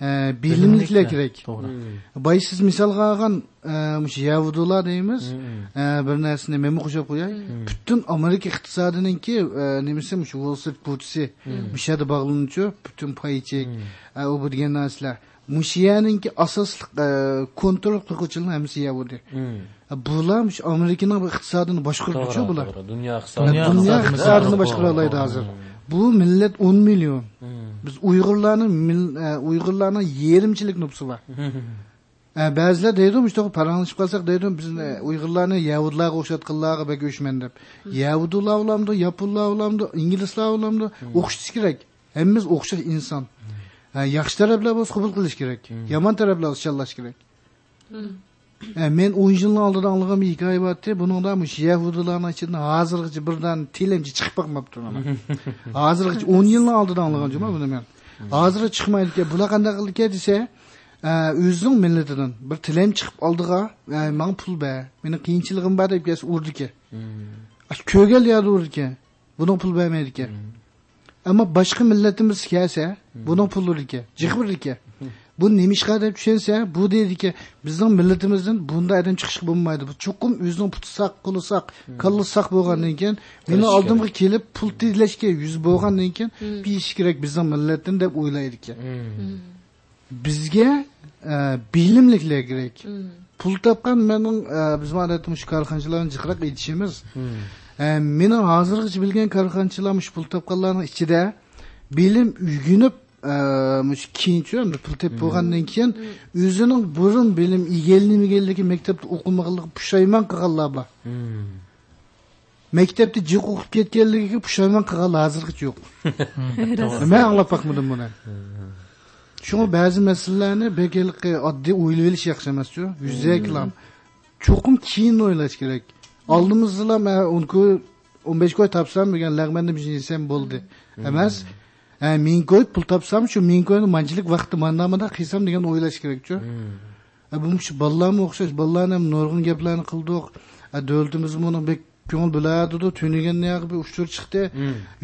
S10: e, bilimliklar kerak.
S5: To'g'ri.
S10: Boy siz misolga olgan e, mush yahudilar deymiz e, bir narsani men qo'shib qo'yay. Butun amerika iqtisodininki e, nimasi mush wall street butsi mush yerda bog'lanuvchi butun paychek e, u bu degan narsalar mush yerninki asosli e, kontrol qiluvchilar hammasi yahudi E, bular amerikaning bu iqtisodini boshqaruvchi bular.
S4: dunyo
S10: iqtisodini boshqaralaydi hozir. Bu millat 10 million. Biz uyg'urlarni mil- e, uyg'urlarni yerimchilik nupsi bor. E, ba'zilar deydi işte paranglashib qolsak deydi biz e, uyg'urlarni yahudlarga o'xshatganlarga bek o'shman deb. Yahudilar ulamdi yaponlar ulamdi inglizlar ulamdi o'qitish kerak. Hammamiz o'xshash inson. E, yaxshi taraflar bo'lsa qabul qilish kerak. Yomon taraflar bo'lsa challash kerak. E, men o'n yilni oldida anglagan bir hikoya bordi buningda mush yahudilarni ichida hozirgacha birdan tilimchi chiqib boqmabdi hozirgacha o'n yilni oldida anglagan juma buni men. Hozir chiqmaydi ekan bular qanday qildi ekan desa o'zining millatidan bir tilim chiqib oldiga manga pul ber meni qiyinchiligim bor deb kelsa urdi ekan ko'gal yerda urdi ekan buning pul bermaydi ekan ammo boshqa millatimiz kelsa buning pul urdi ekan jig'bir ekan bu nemishqa deb tushunsa bu deydiki bizning millatimizdan bunday odam chiqish bo'lmaydi bu chuqum quli saq kalli saq bo'lgandan keyin meni oldimga kelib pul tezlashga yuz bo'lgandan keyin bir ish kerak bizning millatdan deb o'ylaydi ekan bizga e, bilimliklar kerak pul topgan mening e, biz odatda shu korxonchilarni jiqraq aytishimiz e, meni hozirgacha bilgan korxonchilar shu pul topganlarni ichida bilim uygunib mush keyinchi endi pul tep bo'lgandan keyin o'zining burun bilim egalnimaganligi maktabda o'qimaganligi pushaymon qilganlar bor maktabda jiq o'qib ketganligiga pushaymon qilganlar hozirgacha yo'q. Man anglab boqmadim buni shunga ba'zi masalalarni bekalqi oddiy o'ylab olish yaxshi emaschu yuzaklam cho'qim keyin o'ylash kerak oldimizda man o'n kun o'n besh koy topsam degan lag'manni yesam bo'ldi emas ming koy pul topsam shu ming koyni manchilik vaqti mana qilsam degan o'ylash kerakchu Ha, bu shu bolalarga o'xshash bolalarni ham nurg'un gaplarni qildik davlatimiz buni ko'ngil biladidu tunagan bir uchur chiqdi.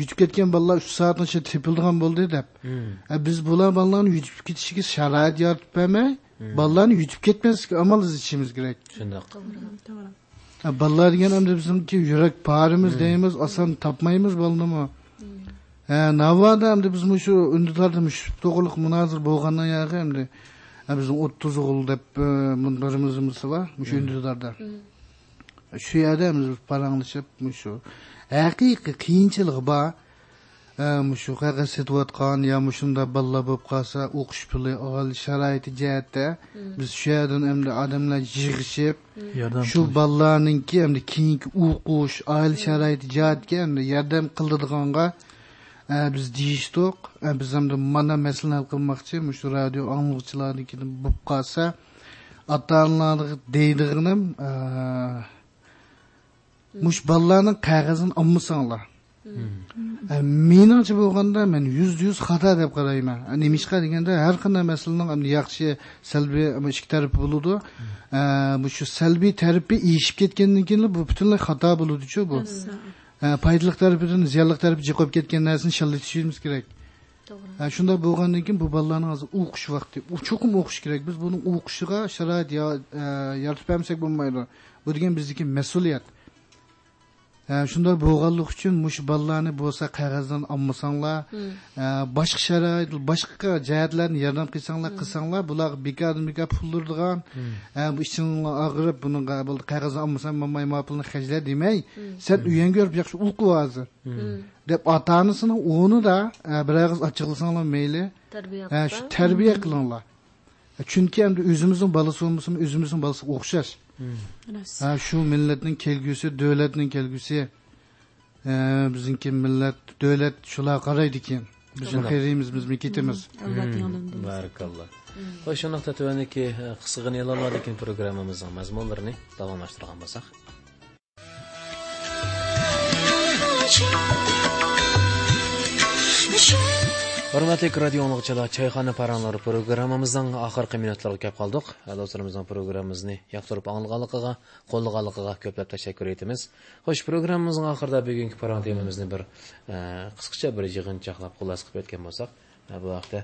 S10: Yutib ketgan bolalar uch soatni ichida tepildigan bo'ldi deb. Ha, biz bular bolalarni yutib ketishiga sharoit yaratib bermay bolalarni yutib ketmaslikka amal izlashimiz kerak.
S4: Shundoq.
S10: Ha, bolalar degan endi bizniki yurak parimiz deymiz oson topmaymiz bolanimi ha navoda endi biz shu undilarda shu to'g'riliq munozir bo'lgandan yog'i endi ha, bizni o'ttiz o'g'il deb e, birimiz bor shu undilarda shu yerda biz paranglashib shu haqiqiy qiyinchilik bor shu qog'oz setayotgan yo shunda balla bo'lib qolsa o'qish puli ol sharoiti jihatda biz shu yerdan endi odamlar yig'ishib shu bolalarninki endi keyingi o'qish oila sharoiti jihatga endi yordam qildiganga e, biz deyishdik e, biz hamda mana masalani hal qilmoqchi shu radio angluvchilarniki bo'lib qolsa ota onalarga deydiganim мұш балаларның қағазын алмасаңлар ә, меніңше болғанда мен жүз жүз хата деп қараймын. Ә, немешқа дегенде әрқандай мәселенің әмне яқшы ә, сәлби ішкі тәріпі болады мұшу сәлби тәріпі ешіп кеткеннен кейін бұл бүтінлей хата болады чу бұл. Пайдалық тәріпіден зиянлық тәріпі жиқып кеткен нәрсені шалайтышуымыз керек. Шында болғаннан кейін бұл bu bolalarni hozir o'qish vaqti chuqur o'qish kerak biz buni o'qishiga sharoit yaratib bermasak bo'lmaydi bu degan bizniki mas'uliyat shunday bo'lganlik uchun mush bolalarni bo'lsa qog'ozdan olmasanglar boshqa sharoit boshqa jihatlarni yordam qilsanglar qilsanglar bular bekordan bekor pul urdigan bu ichinglar og'rib bo'ldi qog'ozdan olmasam mamay ma pulni hajla demay sen uyangga yurib yaxshi qil hozir deb ota onasini o'rni da e, bir og'iz ochiqlasanglar mayli
S2: tarbiya
S10: Ha, shu tarbiya qilinglar chunki endi o'zimizning bolasi bo'lmasa o'zimizning bolasiga o'xshash ha shu millatning kelgusi davlatning kelgusi e, bizniki millat davlat shular qaraydi ekan bizni xayrimiz biz ketimiz
S4: barakalloh. Xo'sh shundoqda tuvandagi qisqagina e'lonlar lekin programmamizning mazmunlarini davomlashtirgan bo'lsak hurmatli radio o'quvchilar choyxona paranglari programmamizning oxirgi minutlariga kelib qoldik. Do'stlarimizning programmamizni yoqtirib anglaganligiga qo'llaganligiga ko'plab tashakkur etamiz. Xo'sh programmamizning oxirida bugungi paran temamizni bir e, qisqacha bir yig'inchoqlab xulosa qilib o'tgan bo'lsak e, bu haqda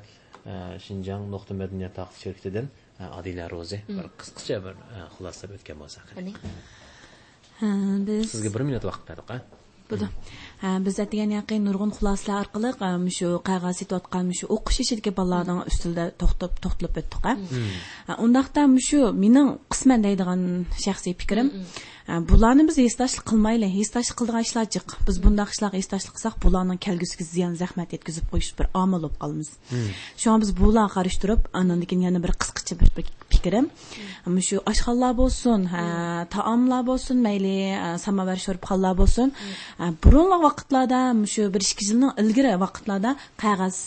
S4: e, shinjang nuqta madaniyat taqdi shirkitidan e, adila ro'zi bir qisqacha bir e, xulosa qilib o'tgan bo'lsak.
S9: Biz
S4: sizga bir minut vaqt berdik a
S9: Budu. Ha, biz degan yaqin nurg'un xulosalar orqali ha, shu qog'oz setayotgan shu o'qish ishidagi bolalarning ustida to'xtab to'xtalib o'tdik ha. Ha, undaqda shu mening qisman deydigan shaxsiy fikrim bularni biz esdashlik qilmaylik esdashlik qildigan ishlar jiq. Biz bundaq ishlarga esdashlik qilsak bularning kelgusiga ziyon zahmat yetkazib qo'yish bir omil bo'lib qolamiz. Shu an biz bularga qarshi turib andan keyin yana bir qisqacha bir fikrim shu oshxonalar bo'lsin taomlar bo'lsin mayli ha, samovar sho'ribxonlar bo'lsin. Ha, burungi vaqtlarda shu bir ikki yilning ilgari vaqtlarda qog'oz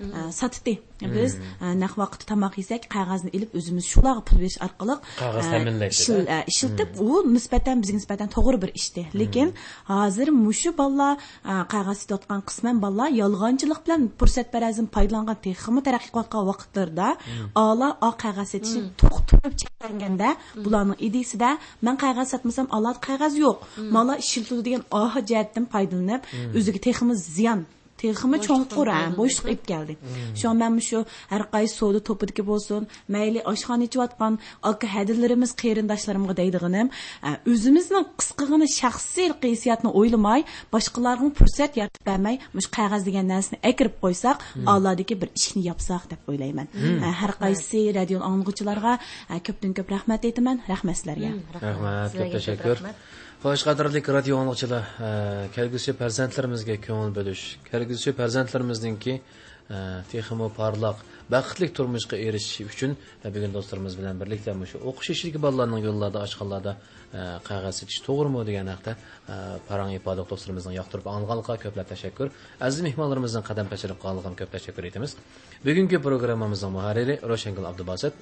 S9: ha, sotdi biz naq vaqtda tomoq yesak qog'ozni ilib o'zimiz shularga pul berish orqali
S4: Qog'oz ta'minlaydi,
S9: ishiltib u nisbatan bizga nisbatan to'g'ri bir ishdi lekin hozir mushu bolalar qog'oz sotayotgan qisman bolalar yolg'onchilik bilan fursat barazin foydalangan texmi taraqqiy qilayotgan vaqtlarda ola o qog'oz setishni to'xtatib cheklanganda bularning ideyasida man qog'oz sotmasam ola qog'oz yo'q mala ishiltudi degan ohi jihatdan foydalanib o'ziga texmi ziyon texmi cho'nqur ha, bo'shliq ib keldi shu an man shu har qaysi savdo to'pidagi bo'lsin mayli oshxona ichayotgan aka hadilarimiz qarindoshlarimga deydiganim ha, o'zimizning qisqagina shaxsiy qiyosiyatni o'ylamay boshqalarga fursat yaratib bermay mush qog'oz degan narsani akirib qo'ysak allohdagi bir ishni yapsaq deb o'ylayman. Ha, har qaysi radio anglag'uvchilarga ha, ko'pdan ko'p rahmat aytaman rahmat sizlarga.
S4: Rahmat. Ko'p tashakkur xo'sh qadrli radio e, kelgusi farzandlarimizga ko'ngil bo'lish kelgusi farzandlarimizningki e, texmo parlaq baxtli turmushga erishishi uchun e, bugun do'stlarimiz bilan birlikda shu o'qish ishidagi bolalarning yo'llarida oshxonalarda e, qog'oz to'g'rimi degan haqda parang ifoda do'stlarimizning yoqtirib olganligiga ko'plab tashakkur aziz mehmonlarimizning qadam pashirib qolganiga ko'p tashakkur etamiz. Bugungi programmamizning muharriri ro'shangul abdubasit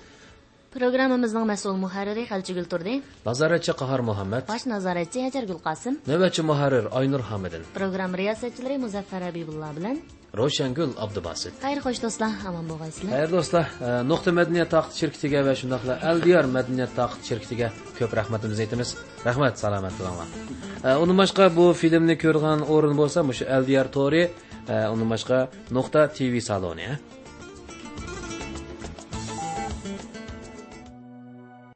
S2: Proqramımızın məsul mühərriri Xəlcigül Turdi.
S4: Nazarətçi Qahar Muhammed.
S2: Baş nazarətçi Həcər Gülqasım.
S4: Növbəçi mühərrir Aynur Hamidin.
S2: Proqram riyasətçiləri Muzaffər Əbibullah bilən
S4: Roşangül Abdubasit.
S2: Xeyr xoş dostlar, aman boğaysınlar.
S4: Xeyr dostlar, e, Nöqtə Mədəniyyət Taqit şirkətiga və şundaqla Əldiyar Mədəniyyət Taqit şirkətiga köp rəhmətimizi aytırıq. Rəhmət, salamat olinglar. E, onun başqa bu filmni ko'rgan o'rin bo'lsa, mushu Əldiyar Tori, e, onun başqa Nöqtə TV saloni, hə?